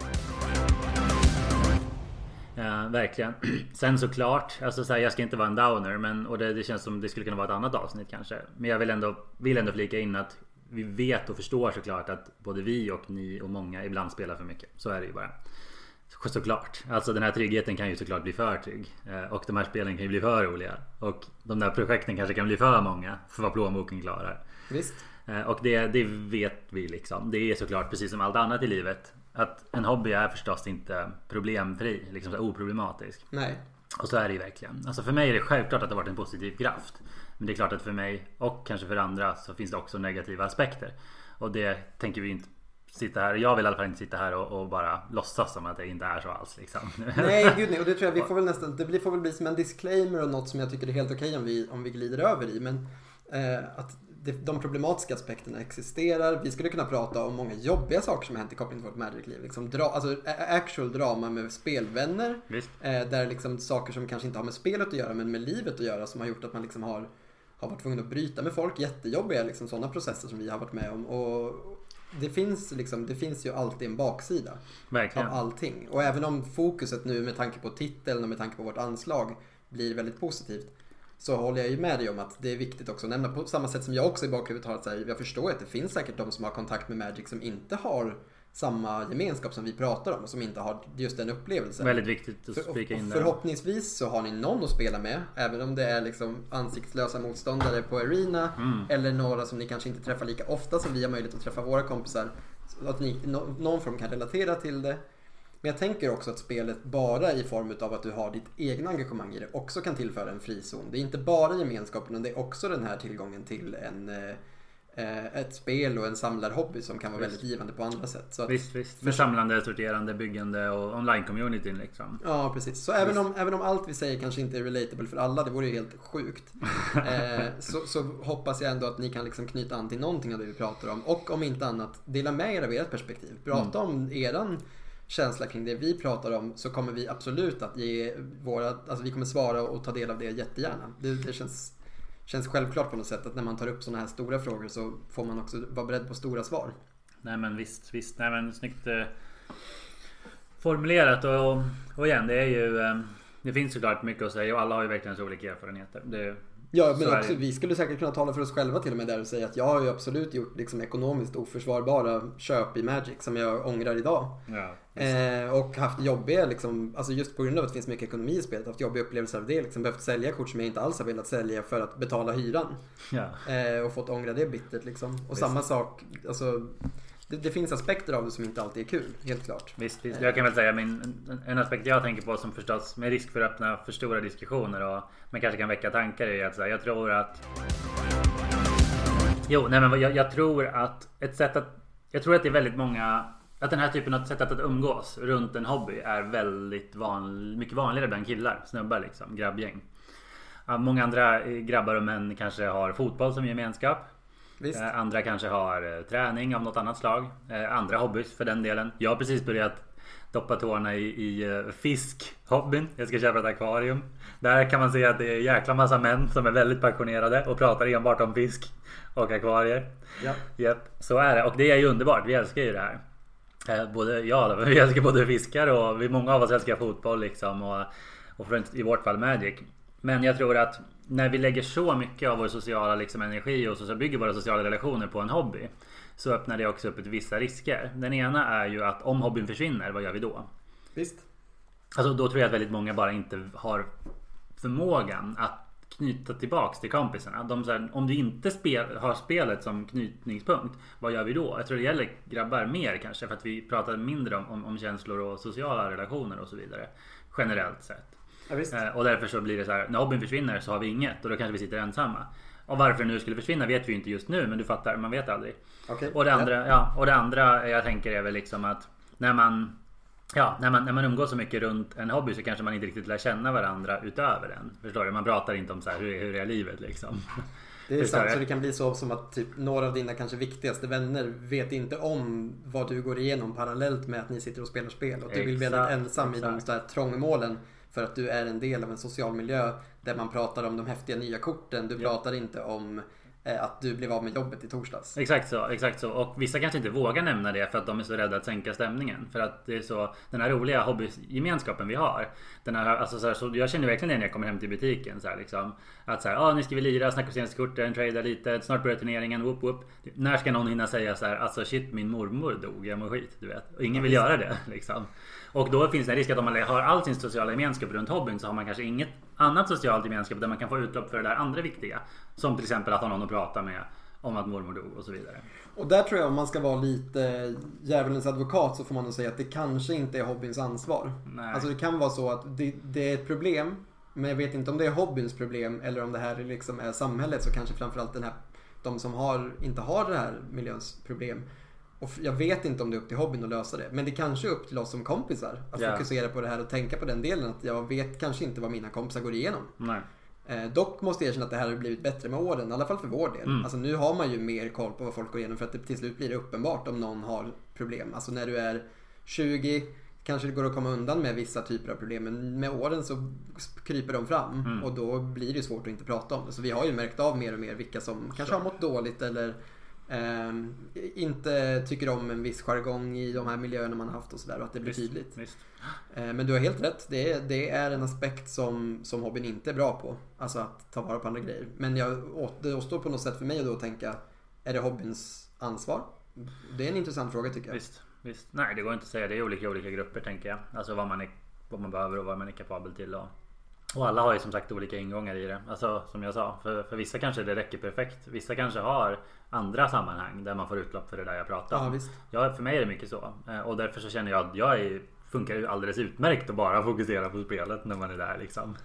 Ja, verkligen. Sen såklart, alltså så här, jag ska inte vara en downer men, och det, det, känns som det skulle kunna vara ett annat avsnitt kanske. Men jag vill ändå, vill ändå flika in att vi vet och förstår såklart att både vi och ni och många ibland spelar för mycket. Så är det ju bara. Såklart. Alltså den här tryggheten kan ju såklart bli för trygg. Eh, och de här spelen kan ju bli för roliga. Och de där projekten kanske kan bli för många för vad plånboken klarar. Visst. Eh, och det, det vet vi liksom. Det är såklart precis som allt annat i livet. Att en hobby är förstås inte problemfri, liksom så oproblematisk. Nej. Och så är det ju verkligen. Alltså för mig är det självklart att det har varit en positiv kraft. Men det är klart att för mig och kanske för andra så finns det också negativa aspekter. Och det tänker vi inte sitta här. Jag vill i alla fall inte sitta här och, och, bara låtsas som att det inte är så alls. Liksom. Nej, gud nej. Och det tror jag vi får väl nästan. Det får väl bli som en disclaimer och något som jag tycker är helt okej okay om, vi, om vi glider över i. Men eh, att de problematiska aspekterna existerar. Vi skulle kunna prata om många jobbiga saker som har hänt i koppling till vårt Magic-liv. Liksom dra, alltså actual drama med spelvänner. Eh, där liksom saker som kanske inte har med spelet att göra men med livet att göra som har gjort att man liksom har, har varit tvungen att bryta med folk. Jättejobbiga liksom sådana processer som vi har varit med om. Och det finns, liksom, det finns ju alltid en baksida Verkligen. av allting. Och även om fokuset nu med tanke på titeln och med tanke på vårt anslag blir väldigt positivt så håller jag ju med dig om att det är viktigt också att nämna på samma sätt som jag också i bakhuvudet har att säga, jag förstår att det finns säkert de som har kontakt med Magic som inte har samma gemenskap som vi pratar om och som inte har just den upplevelsen. Väldigt viktigt att spika in där. Förhoppningsvis så har ni någon att spela med, även om det är liksom ansiktslösa motståndare på Arena mm. eller några som ni kanske inte träffar lika ofta som vi har möjlighet att träffa våra kompisar. Så att ni, någon form kan relatera till det. Men jag tänker också att spelet bara i form av att du har ditt egna engagemang i det också kan tillföra en frizon. Det är inte bara gemenskapen utan det är också den här tillgången till en eh, ett spel och en samlarhobby som kan vara visst. väldigt givande på andra sätt. Så att, visst, visst. För samlande, sorterande, byggande och online-communityn liksom. Ja, precis. Så även om, även om allt vi säger kanske inte är relatable för alla, det vore ju helt sjukt. eh, så, så, hoppas jag ändå att ni kan liksom knyta an till någonting av det vi pratar om. Och om inte annat, dela med er av ert perspektiv. Prata mm. om eran känsla kring det vi pratar om så kommer vi absolut att ge våra, alltså vi kommer svara och ta del av det jättegärna. Det, det känns, känns självklart på något sätt att när man tar upp sådana här stora frågor så får man också vara beredd på stora svar. Nej men visst, visst. Nej men snyggt, eh, formulerat och, och igen det är ju eh, Det finns såklart mycket att säga och alla har ju verkligen så olika erfarenheter. Det, Ja, men också, vi skulle säkert kunna tala för oss själva till och med där och säga att jag har ju absolut gjort liksom ekonomiskt oförsvarbara köp i Magic som jag ångrar idag. ja, Eh, och haft jobbiga, liksom, alltså just på grund av att det finns mycket ekonomi i spelet, haft jobbiga upplevelser av det. Liksom, behövt sälja kort som jag inte alls har velat sälja för att betala hyran. ja. Eh, och fått ångra det bittert liksom. Och samma sak, alltså det, det finns aspekter av det som inte alltid är kul, helt klart. Visst, visst. Jag kan väl säga min, en- en aspekt jag tänker på som förstås med risk för att öppna för stora diskussioner och men kanske kan väcka tankar är att så här, jag tror att Jo, nej men jag, jag tror att ett sätt att Jag tror att det är väldigt många Att den här typen av sätt att umgås runt en hobby är väldigt van, mycket vanligare bland killar, snubbar liksom, grabbgäng. Många andra eh, grabbar och män kanske har fotboll som gemenskap. Visst? Eh, Andra kanske har eh, träning av något annat slag. Eh, Andra hobbys för den delen. Jag har precis börjat doppa tårna i, i fiskhobbyn. Jag ska köpa ett akvarium. Där kan man se att det är en jäkla massa män som är väldigt passionerade och pratar enbart om fisk och akvarier. Ja. Japp, så är det. Och det är ju underbart. Vi älskar ju det här. Både, ja, vi älskar både fiskar och vi, många av oss älskar fotboll liksom. Och, och för, i vårt fall Magic. Men jag tror att när vi lägger så mycket av vår sociala liksom, energi och så bygger våra sociala relationer på en hobby. Så öppnar det också upp ett vissa risker. Den ena är ju att om hobbyn försvinner, vad gör vi då? Visst? Alltså då tror jag att väldigt många bara inte har förmågan att knyta tillbaks till kompisarna. De här, om du inte spel, har spelet som knytningspunkt, vad gör vi då? Jag tror det gäller grabbar mer kanske för att vi pratar mindre om, om, om känslor och sociala relationer och så vidare. Generellt sett. Ja. Eh, och därför så blir det så här, när hobbyn försvinner så har vi inget och då kanske vi sitter ensamma. Och varför det nu skulle försvinna vet vi inte just nu men du fattar, man vet aldrig. Okej. Och det andra, ja, och det andra jag tänker är väl liksom att när man Ja, när man, när man umgås så mycket runt en hobby så kanske man inte riktigt lär känna varandra utöver den. Förstår du? Man pratar inte om så här, hur, hur är livet liksom. Det är sant, så det kan bli så som att typ, några av dina kanske viktigaste vänner vet inte om vad du går igenom parallellt med att ni sitter och spelar spel. Och du vill bli Exakt, ensam i de exakt. här trångmålen för att du är en del av en social miljö där man pratar om de häftiga nya korten. Du pratar inte om eh, att du blev av med jobbet i torsdags. Exakt så, exakt så. Och vissa kanske inte vågar nämna det för att de är så rädda att sänka stämningen. För att det är så, den här roliga hobbygemenskapen vi har. Den här, alltså så här, så jag känner verkligen det när jag kommer hem till butiken. Så här, liksom, att så här, ah, nu ska vi lira, snacka om senaste korten, trada lite, snart börjar turneringen, whoop whoop. När ska någon hinna säga så här, alltså shit min mormor dog, jag mår skit. Du vet. Och ingen vill göra det. Liksom. Och då finns det en risk att om man har all sin sociala gemenskap runt hobbyn så har man kanske inget annat socialt gemenskap där man kan få utlopp för det där andra viktiga. Som till exempel att ha någon att prata med om att mormor dog och så vidare. Och där tror jag om man ska vara lite djävulens advokat så får man nog säga att det kanske inte är hobbyns ansvar. Nej. Alltså det kan vara så att det, det är ett problem men jag vet inte om det är hobbyns problem eller om det här liksom är samhället så kanske framförallt den här, de som har, inte har det här miljöns problem. Och jag vet inte om det är upp till hobbyn att lösa det. Men det kanske är upp till oss som kompisar att Ja. fokusera på det här och tänka på den delen. Att jag vet kanske inte vad mina kompisar går igenom. Nej. Eh, dock måste jag erkänna att det här har blivit bättre med åren, i alla fall för vår del. Mm. Alltså nu har man ju mer koll på vad folk går igenom för att det till slut blir det uppenbart om någon har problem. Alltså när du är 20 kanske det går att komma undan med vissa typer av problem men med åren så kryper de fram Mm. och då blir det svårt att inte prata om det. Så vi har ju märkt av mer och mer vilka som kanske har mått dåligt eller ehm, inte tycker om en viss jargong i de här miljöerna man har haft och sådär och att det blir Visst, tydligt. Visst. Eh, Men du har helt rätt. Det är, det är en aspekt som, som hobbyn inte är bra på. Alltså att ta vara på andra grejer. Men jag, det återstår på något sätt för mig att då tänka, är det hobbyns ansvar? Det är en intressant fråga tycker jag. Visst, visst. Nej, det går inte att säga. Det är olika olika grupper tänker jag. Alltså vad man, är, vad man behöver och vad man är kapabel till. Och, och alla har ju som sagt olika ingångar i det. Alltså som jag sa, för, för vissa kanske det räcker perfekt. Vissa kanske har andra sammanhang där man får utlopp för det där jag pratar Ja, om. visst. Ja, för mig är det mycket så. Eh, Och därför så känner jag att jag är, funkar ju alldeles utmärkt att bara fokusera på spelet när man är där liksom.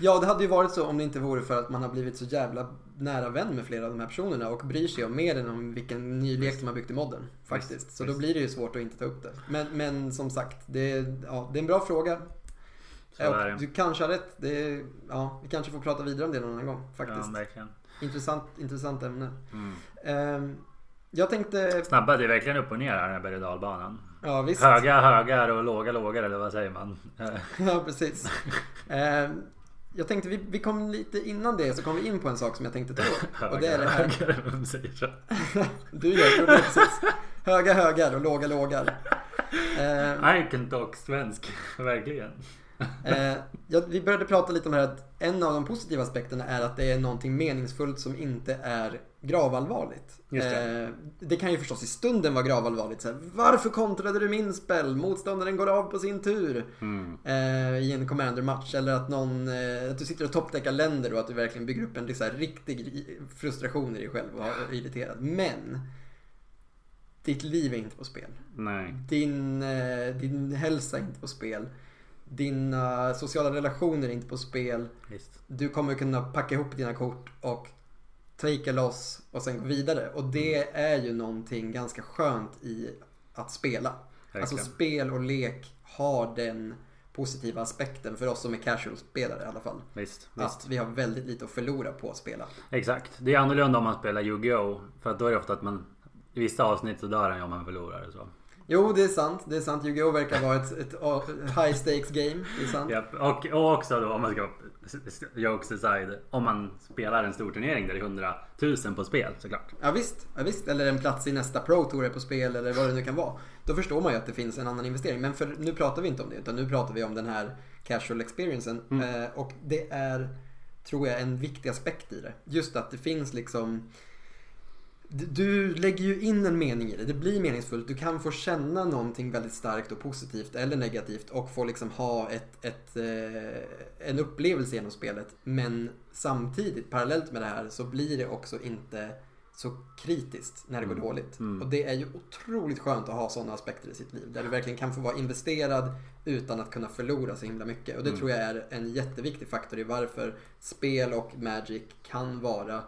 Ja, det hade ju varit så om det inte vore för att man har blivit så jävla nära vän med flera av de här personerna och bryr sig om mer än om vilken ny lek de har byggt i modden. Faktiskt. Visst, Så då blir det ju svårt att inte ta upp det. Men, men som sagt, det är, ja, det är en bra fråga. Och du kanske har rätt. Det är, ja, vi kanske får prata vidare om det någon annan gång. Faktiskt. Ja. Intressant, intressant ämne. Mm. Ehm, jag tänkte, Snabba, det är verkligen upp och ner här den här berg och dalbanan. ja visst. Höga högar och låga lågar eller vad säger man? Eh, Ja, precis. Ehm, jag tänkte, vi, vi kom lite innan det så kom vi in på en sak som jag tänkte ta upp. Och det är det här. högar, vem säger så? Du gör det, precis. Höga högar och låga lågar. I can talk svensk, verkligen. Eh, ja, vi började prata lite om det här att en av de positiva aspekterna är att det är någonting meningsfullt som inte är gravallvarligt. Just det. Eh, det kan ju förstås i stunden vara gravallvarligt. Så här, Varför kontrade du min spel? Motståndaren går av på sin tur. Mm. Eh, I en commander-match. Eller att, någon, eh, att du sitter och toppdäckar länder och att du verkligen bygger upp en så här, riktig frustration i dig själv och är irriterad. Men ditt liv är inte på spel. Nej. Din, eh, din hälsa är inte på spel. Dina sociala relationer är inte på spel. Visst. Du kommer kunna packa ihop dina kort och take loss och sen gå vidare. Och det är ju någonting ganska skönt i att spela. Alltså Verkligen. spel och lek har den positiva aspekten för oss som är casual-spelare i alla fall. Visst, visst. Att vi har väldigt lite att förlora på att spela. Exakt. Det är annorlunda om man spelar Yu-Gi-Oh! För att då är det ofta att man i vissa avsnitt så dör han ju om man förlorar och så. Jo, det är sant. Det är sant. Yu-Gi-Oh! verkar vara ett, ett high stakes game. Det är sant. Japp. Och, och också då om man ska jokes aside. Om man spelar en stor turnering där det är 100 000 på spel såklart. Ja visst, ja, visst. Eller en plats i nästa Pro Tour är på spel eller vad det nu kan vara. Då förstår man ju att det finns en annan investering. Men för, nu pratar vi inte om det utan nu pratar vi om den här casual experiencen. Mm. Eh, och det är, tror jag, en viktig aspekt i det. Just att det finns liksom du- lägger ju in en mening i det. Det blir meningsfullt. Du kan få känna någonting väldigt starkt och positivt eller negativt och få liksom ha ett, ett, eh, en upplevelse genom spelet. Men samtidigt, parallellt med det här, så blir det också inte så kritiskt när det går Mm. dåligt. Mm. Och det är ju otroligt skönt att ha sådana aspekter i sitt liv. Där du verkligen kan få vara investerad utan att kunna förlora så himla mycket. Och det Mm. tror jag är en jätteviktig faktor i varför spel och Magic kan vara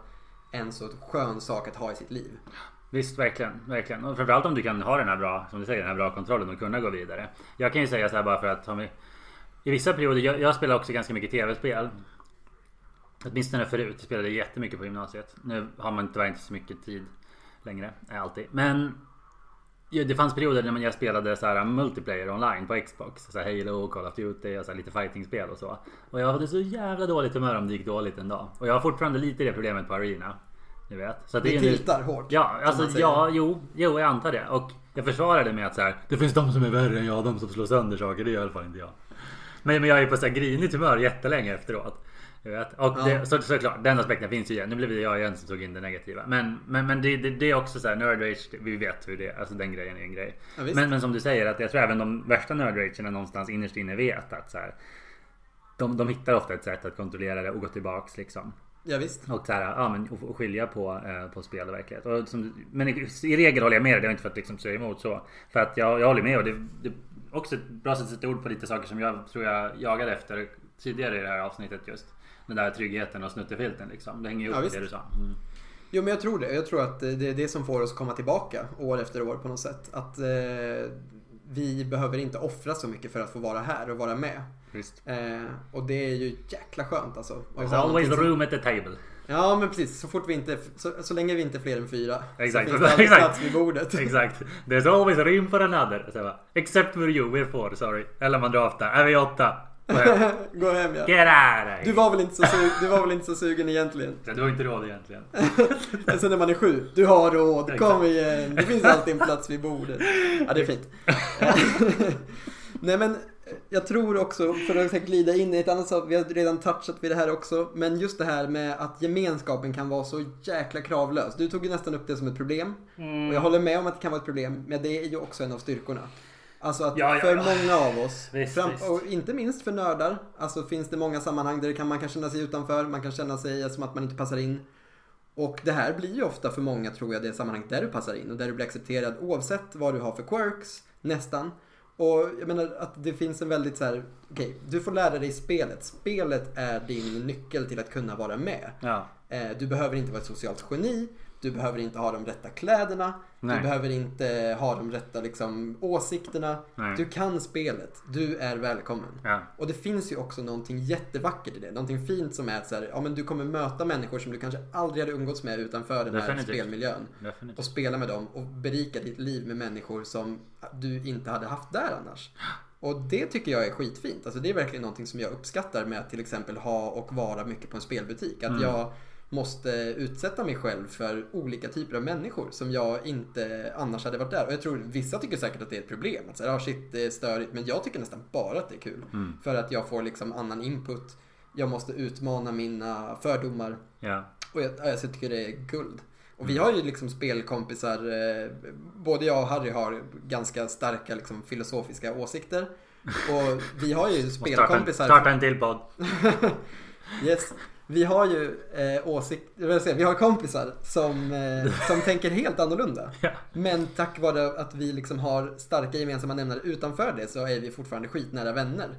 en så skön sak att ha i sitt liv. Visst, verkligen. verkligen. Och framförallt om du kan ha den här bra, som du säger, den här bra kontrollen och kunna gå vidare. Jag kan ju säga så här bara för att vi, i vissa perioder, jag, jag spelar också ganska mycket tv-spel. Åtminstone förut. Jag spelade jättemycket på gymnasiet. Nu har man tyvärr inte så mycket tid längre. Eh, alltid. Men ja, det fanns perioder när jag spelade så här multiplayer online på Xbox. Så här Halo, Call of Duty och så här lite fightingspel och så. Och jag hade så jävla dåligt humör om det gick dåligt en dag. Och jag har fortfarande lite det problemet på Arena. Ni vet. Så Det är ju nu- tiltar hårt. Ja, alltså ja, jo, jo, jag antar det. Och jag försvarade med att så här, det finns de som är värre än jag, de som slår sönder saker. Det gör i alla fall inte jag. Men, men jag är på så här grinigt humör jättelänge efteråt. Jag vet. Och Ja. det, så, såklart, den aspekten finns ju igen. Nu blev det jag igen som tog in det negativa. Men, men, men det, det, det är också så här, nerd rage, vi vet hur det är. Alltså den grejen är en grej. Ja, men, men som du säger, att jag tror även de värsta nerd ragerna någonstans innerst inne vet att så här, de, de hittar ofta ett sätt att kontrollera det och gå tillbaks liksom. Ja, visst. Och, så här, ja, men, och, och skilja på, eh, på spel och verklighet. Och som, men i, i regel håller jag med dig. Det är inte för att liksom säga emot så. För att jag, jag håller med och det, det också ett bra sätt att sätta ord på lite saker som jag tror jag jagade efter tidigare i det här avsnittet just. Den där tryggheten och snuttefilten liksom. Det hänger ju Ja, visst. det du sa. Mm. Jo, men jag tror det. Jag tror att det är det som får oss komma tillbaka år efter år på något sätt. Att eh, vi behöver inte offra så mycket för att få vara här och vara med. Eh, och det är ju jäkla skönt alltså. There's always som- room at the table. Ja, men precis. Så fort vi inte, så, så länge vi inte är fler än fyra. Exakt. Så finns det alltid plats vid bordet. Exakt. There's always room for another. Except for you, we're four, sorry. Eller man draftar. Är vi åtta? Gå hem. Ja. Get out of. Du var, väl inte så sugen, du var väl inte så sugen egentligen? Så Du har inte råd egentligen. Men sen när man är sju, du har råd, kom igen. Det finns alltid en plats vid bordet. Ja, det är fint. Nej men, jag tror också, för att glida in i ett annat sak, vi har redan touchat vid det här också, men just det här med att gemenskapen kan vara så jäkla kravlös. Du tog ju nästan upp det som ett problem. Och jag håller med om att det kan vara ett problem, men det är ju också en av styrkorna. Alltså att Ja, ja, för ja. många av oss, Visst, fram, visst. och inte minst för nördar, alltså finns det många sammanhang där kan, man kan känna sig utanför, man kan känna sig som att man inte passar in. Och det här blir ju ofta för många tror jag det sammanhang där du passar in och där du blir accepterad oavsett vad du har för quirks, nästan. Och jag menar att det finns en väldigt så här, okej, du får lära dig spelet. Spelet är din nyckel till att kunna vara med. Ja. Eh, Du behöver inte vara ett socialt geni. Du behöver inte ha de rätta kläderna. Nej. Du behöver inte ha de rätta liksom, åsikterna. Nej. Du kan spelet. Du är välkommen. Ja. Och det finns ju också någonting jättevackert i det. Någonting fint som är att så här, ja men du kommer möta människor som du kanske aldrig hade umgåtts med utanför den här Definitivt. spelmiljön. Definitivt. Och spela med dem och berika ditt liv med människor som du inte hade haft där annars. Och det tycker jag är skitfint. Alltså det är verkligen någonting som jag uppskattar med att till exempel ha och vara mycket på en spelbutik. Att Mm. jag, måste utsätta mig själv för olika typer av människor som jag inte annars hade varit där. Och jag tror vissa tycker säkert att det är ett problem. Att säga, ah, shit, det är störigt. Men jag tycker nästan bara att det är kul. Mm. För att jag får liksom annan input. Jag måste utmana mina fördomar. Ja. Och jag, alltså, jag tycker det är guld. Och vi har ju liksom spelkompisar, eh, både jag och Harry har ganska starka liksom, filosofiska åsikter. Och vi har ju Och starta, en, spelkompisar. starta en till podd. Yes. Vi har ju eh, åsikter, vi har kompisar som, eh, som tänker helt annorlunda. Ja. Men tack vare att vi liksom har starka gemensamma nämnare utanför det så är vi fortfarande skitnära vänner.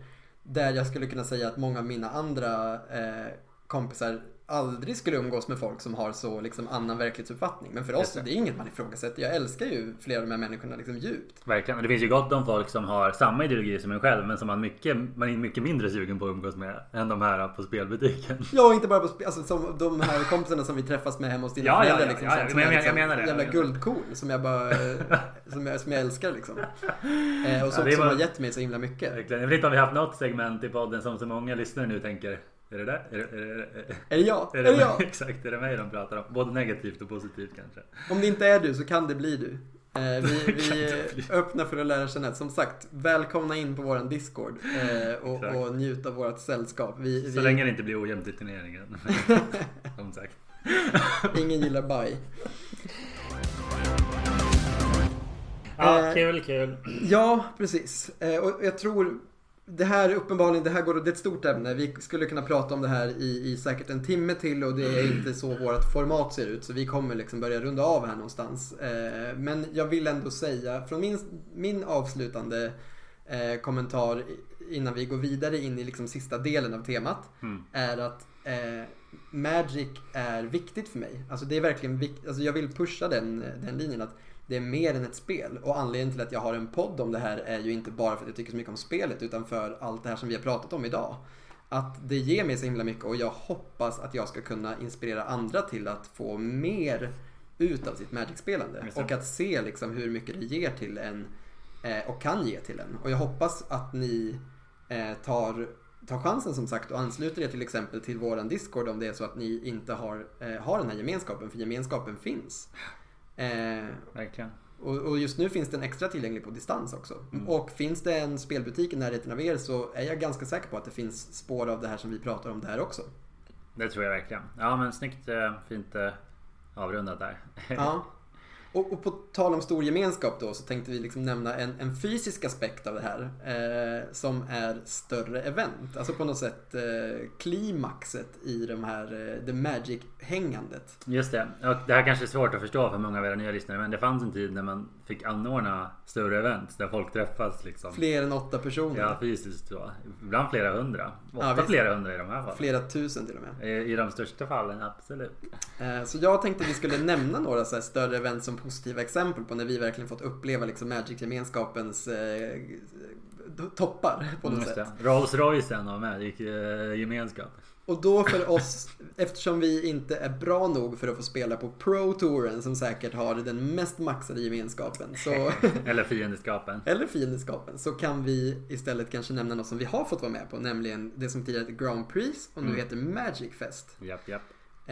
Där jag skulle kunna säga att många av mina andra eh, kompisar aldrig skulle umgås med folk som har så liksom annan verklighetsuppfattning. Men för oss, det. det är inget man ifrågasätter. Jag älskar ju flera av de här människorna liksom djupt. Verkligen. Och det finns ju gott om folk som har samma ideologi som en själv men som man, mycket, man är mycket mindre sugen på att umgås med än de här på spelbutiken. Ja, inte bara på spel, alltså som de här kompisarna som vi träffas med hemma hos dina Ja, ja, föräldrar. ja, liksom, ja, ja, men jag- liksom jag menar det. Jävla det. guldkorn som jag bara, som jag, som jag älskar liksom. Eh, och som, Ja, det som var- har gett mig så himla mycket. Verkligen. Jag vet inte om vi har haft något segment i podden som så många lyssnare nu tänker Är det där? Är det, är det, är det, Är det jag? är Är det, jag? Exakt, är det mig de pratar om? Både negativt och positivt kanske. Om det inte är du så kan det bli du. Eh, vi vi det bli. är öppna för att lära känna. Som sagt, välkomna in på våran Discord eh, och, och njut av vårt sällskap. Vi, Så vi, länge det inte blir ojämnt i turneringen. som sagt. Ingen gillar baj. Ja, Eh, kul, kul. Ja, precis. Eh, och jag tror det här uppenbarligen, det här går, det är ett stort ämne. Vi skulle kunna prata om det här i, i säkert en timme till och det är inte så vårt format ser ut. Så vi kommer liksom börja runda av här någonstans. Eh, men jag vill ändå säga, från min, min avslutande eh, kommentar innan vi går vidare in i liksom sista delen av temat. Mm. Är att eh, Magic är viktigt för mig. Alltså det är verkligen viktigt. Alltså jag vill pusha den, den linjen att det är mer än ett spel. Och anledningen till att jag har en podd om det här är ju inte bara för att jag tycker så mycket om spelet utan för allt det här som vi har pratat om idag. Att det ger mig så himla mycket och jag hoppas att jag ska kunna inspirera andra till att få mer ut av sitt Magic-spelande. Och att se liksom hur mycket det ger till en eh, och kan ge till en. Och jag hoppas att ni eh, tar, tar chansen som sagt och ansluter er till exempel till våran Discord om det är så att ni inte har, eh, har den här gemenskapen, för gemenskapen finns. Eh, Verkligen. och, och just nu finns den extra tillgänglig på distans också. Och finns det en spelbutik i närheten av er så är jag ganska säker på att det finns spår av det här som vi pratar om där också. Det tror jag verkligen. Ja men snyggt, eh, fint eh, avrundat där. Ja. Och, och på tal om stor gemenskap då så tänkte vi liksom nämna en, en fysisk aspekt av det här. Eh, som är större event. Alltså på något sätt eh, klimaxet i de här, eh, the magic-hängandet. Just det. Och det här kanske är svårt att förstå för många av era nya lyssnare men det fanns en tid när man fick anordna större event där folk träffas liksom. Fler än åtta personer. Ja fysiskt så. Ibland flera hundra. Ofta Ja, visst. flera hundra i de här fallen. Flera tusen till och med. I, I de största fallen absolut. Eh, Så jag tänkte vi skulle nämna några så större event som positiva exempel på när vi verkligen fått uppleva liksom Magic-gemenskapens eh, toppar på något sätt. Rolls Roycen av Magic eh, gemenskap. Och då för oss, eftersom vi inte är bra nog för att få spela på Pro-touren som säkert har den mest maxade gemenskapen, så, Eller fiendeskapen. eller fiendeskapen, så kan vi istället kanske nämna något som vi har fått vara med på, nämligen det som tidigare hette Grand Prix och nu Mm. heter Magic Fest. Japp, japp.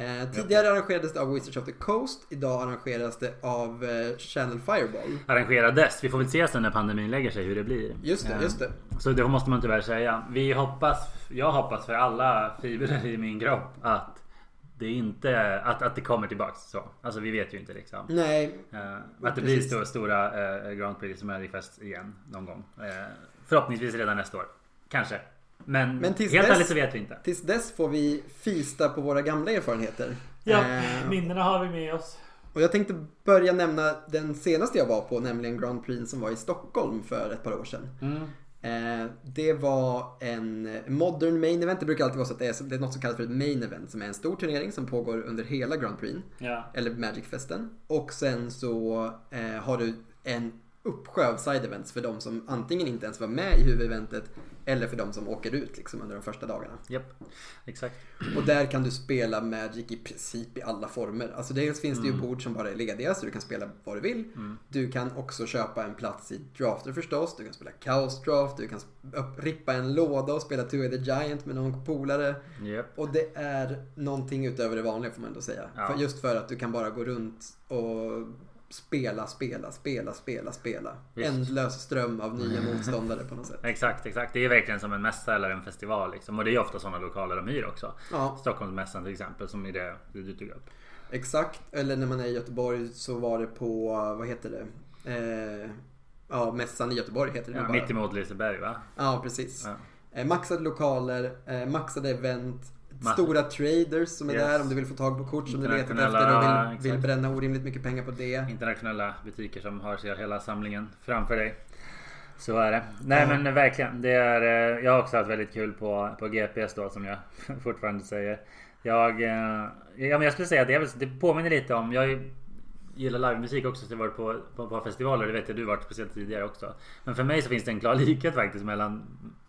Eh, tidigare arrangerades det av Wizards of the Coast, idag arrangeras det av eh, Channel Fireball. Arrangerades. Vi får väl se sen när pandemin lägger sig hur det blir. Just det, Eh, just det. Så det måste man tyvärr säga. Vi hoppas, jag hoppas för alla fibrer i min kropp att det inte, att, att det kommer tillbaks så. Alltså vi vet ju inte liksom. Nej, att det blir stora, stora Grand Prix som Magic Fest igen någon gång. Förhoppningsvis redan nästa år. Kanske. Men, Men tills helt dess- ärligt så vet vi inte. tills dess får vi fista på våra gamla erfarenheter. Ja, Eh, minnena har vi med oss. Och jag tänkte börja nämna den senaste jag var på, nämligen Grand Prix som var i Stockholm för ett par år sedan. Mm. Eh, det var en modern main event. Det brukar alltid vara så att det är, det är något som kallas för ett main event som är en stor turnering som pågår under hela Grand Prix. Ja. Eller Magic-festen. Och sen så eh, har du en uppsjö av side events för de som antingen inte ens var med i huvudeventet Eller för de som åker ut liksom under de första dagarna. Japp, exakt. Och där kan du spela Magic i princip i alla former. Alltså dels finns det ju bord som bara är lediga så du kan spela vad du vill. Du kan också köpa en plats i drafter förstås. Du kan spela Chaos Draft. Du kan rippa en låda och spela Two the Giant med någon polare. Japp. Och det är någonting utöver det vanliga får man ändå säga. Ja. För just för att du kan bara gå runt och spela, spela, spela, spela, spela. Visst. Ändlös ström av nya motståndare på något sätt. Exakt, exakt. Det är verkligen som en mässa eller en festival. Liksom. Och det är ofta sådana lokaler de hyr också. Ja, Stockholmsmässan till exempel, som är det du tog upp. exakt. Eller när man är i Göteborg så var det på, vad heter det? Eh, ja, mässan i Göteborg heter det Ja, nu bara. mitt emot Liseberg va? Ja, precis. Ja. Eh, maxade lokaler, eh, maxade event. Stora traders som är Yes. där om du vill få tag på kort som du Internationella, efter och vill, vill bränna orimligt mycket pengar på det. Internationella butiker som har sig hela samlingen framför dig. Så är det. Nej Ja. men verkligen. Det är, eh, jag har också haft väldigt kul på, på GPS då som jag fortfarande säger. Jag, eh, ja, men jag skulle säga att det, är det påminner lite om. Jag gillar livemusik också så jag har varit på, på, på festivaler. Det vet jag du varit speciellt tidigare också. Men för mig så finns det en klar likhet faktiskt mellan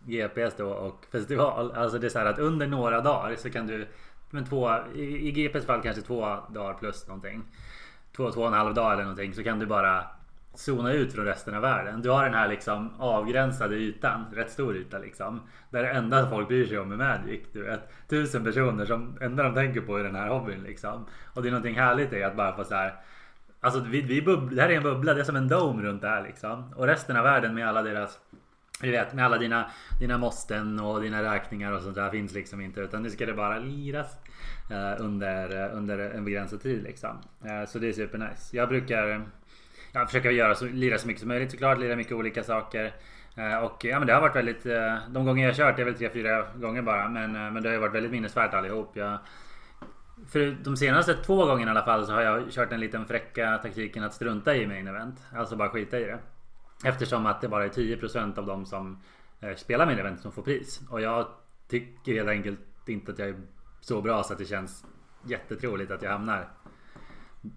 GPS då och festival. Alltså det är så här att under några dagar så kan du men två, i, i GPs fall kanske två dagar plus någonting. Två, två och en halv dag eller någonting så kan du bara zona ut från resten av världen. Du har den här liksom avgränsade ytan, rätt stor yta liksom. Där det enda folk bryr sig om är Magic. Du vet, tusen personer som enda de tänker på är den här hobbyn liksom. Och det är någonting härligt i att bara få så här. Alltså vi, vi bubbla, det här är en bubbla, det är som en dome runt det här liksom. Och resten av världen med alla deras du vet med alla dina, dina måsten och dina räkningar och sånt där finns liksom inte utan nu ska det bara liras eh, under, eh, under en begränsad tid liksom. Eh, så det är supernice. Jag brukar jag försöker göra så, lira så mycket som möjligt såklart, lira mycket olika saker. Eh, och ja men det har varit väldigt, eh, de gånger jag kört, det är väl tre, fyra gånger bara men, eh, men det har ju varit väldigt minnesvärt allihop. Jag, för de senaste två gångerna i alla fall så har jag kört den liten fräcka taktiken att strunta i main event. Alltså bara skita i det. Eftersom att det bara är 10% av de som eh, spelar main event som får pris. Och jag tycker helt enkelt inte att jag är så bra så att det känns jättetroligt att jag hamnar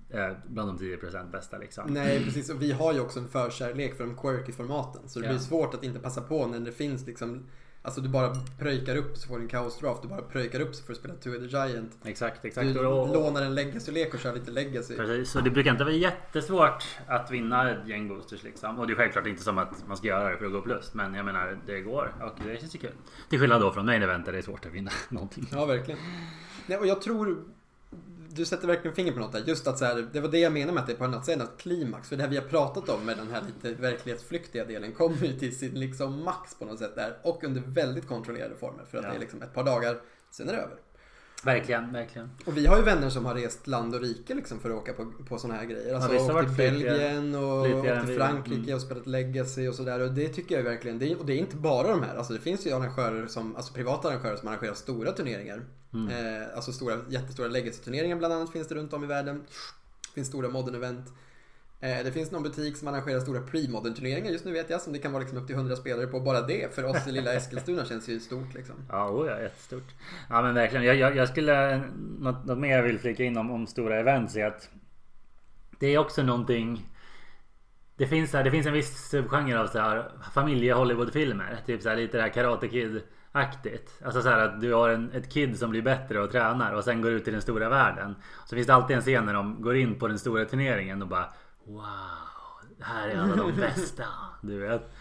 eh, bland de 10% bästa liksom. Nej precis och vi har ju också en förkärlek för de quirky formaten. Så det Ja. blir svårt att inte passa på när det finns liksom Alltså du bara pröjkar upp så får du en kaos draft. Du bara pröjkar upp så får du spela Two the Giant. Exakt, exakt. Du Och- och- lånar en legacy-lek och kör lite legacy. Precis, så det brukar inte vara jättesvårt att vinna ett gäng boosters liksom. Och det är självklart inte som att man ska göra det för att gå plus. Men jag menar, det går och det känns ju kul. Till skillnad då från main event där det är svårt att vinna någonting. Ja, verkligen. Nej, och jag tror du sätter verkligen fingret på något där. Just att så här, det var det jag menade med att det är på annat sätt att klimax. För det här vi har pratat om med den här lite verklighetsflyktiga delen kommer ju till sin liksom max på något sätt där. Och under väldigt kontrollerade former. För att Ja. det är liksom ett par dagar, sen är det över. Verkligen, verkligen. Och vi har ju vänner som har rest land och rike liksom för att åka på, på sådana här grejer. Alltså har åkt till Belgien och åkt till. Frankrike Mm. och spelat legacy och sådär. Och det tycker jag verkligen. Det är, och det är inte bara de här. Alltså det finns ju arrangörer som, alltså privata arrangörer som arrangerar stora turneringar. Mm. Eh, alltså stora, jättestora legacy-turneringar bland annat finns det runt om i världen. Det finns stora modern event. Eh, det finns någon butik som arrangerar stora pre-modern turneringar just nu vet jag. Som det kan vara liksom upp till 100 spelare på. Bara det för oss i lilla Eskilstuna känns ju stort liksom. Ja, oh ja, jättestort. Ja men verkligen. Jag, jag, jag skulle, något, något mer jag vill flika in om, om stora events är att det är också någonting det finns, här, det finns en viss subgenre av så här familje Hollywoodfilmer. Typ så här, lite det här Karate Kid aktigt. Alltså så här att du har en, ett kid som blir bättre och tränar och sen går ut i den stora världen. Så finns det alltid en scen när de går in på den stora turneringen och bara Wow, här är alla de bästa. Du vet.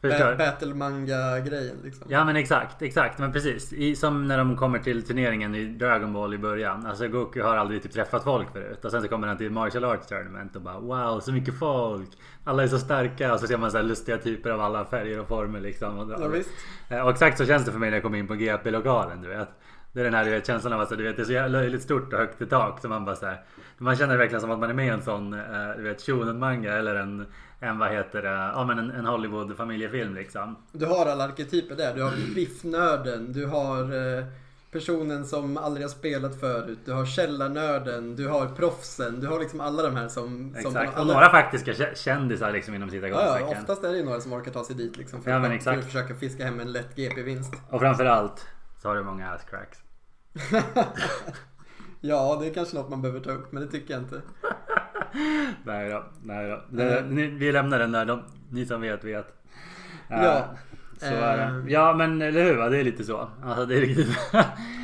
Förstår? Ba- Battle manga-grejen liksom. Ja men exakt, exakt. Men precis. I, som när de kommer till turneringen i Dragon Ball i början. Alltså Goku har aldrig typ träffat folk förut. Och sen så kommer han till Martial Arts Tournament och bara wow så mycket folk. Alla är så starka. Och så ser man så här lustiga typer av alla färger och former liksom. Och, Ja, visst. Och exakt så känns det för mig när jag kommer in på GP-lokalen du vet. Det är den här du vet, känslan av att du vet, det är så jävla löjligt stort och högt i tak. Så man bara så här, Man känner verkligen som att man är med i en sån eh, du vet, shonen manga eller en, en vad heter det, ja men en, en Hollywood familjefilm liksom. Du har alla arketyper där. Du har biffnörden, du har eh, personen som aldrig har spelat förut, du har källarnörden, du har proffsen, du har liksom alla de här som... som Exakt. Och alla, några faktiska kä- kändisar liksom inom Ja, ja, citationstecken. oftast är det ju några som orkar ta sig dit liksom för, Ja, men att, för exakt. att försöka fiska hem en lätt GP-vinst. Och framförallt så har du många asscracks. Ja, det är kanske något man behöver ta upp, men det tycker jag inte. Nej då, nej då. Ni, vi lämnar den där. De, ni som vet vet. Eh, Ja. Så är det. Ja men eller hur? va? Det är lite så. Alltså, det är riktigt.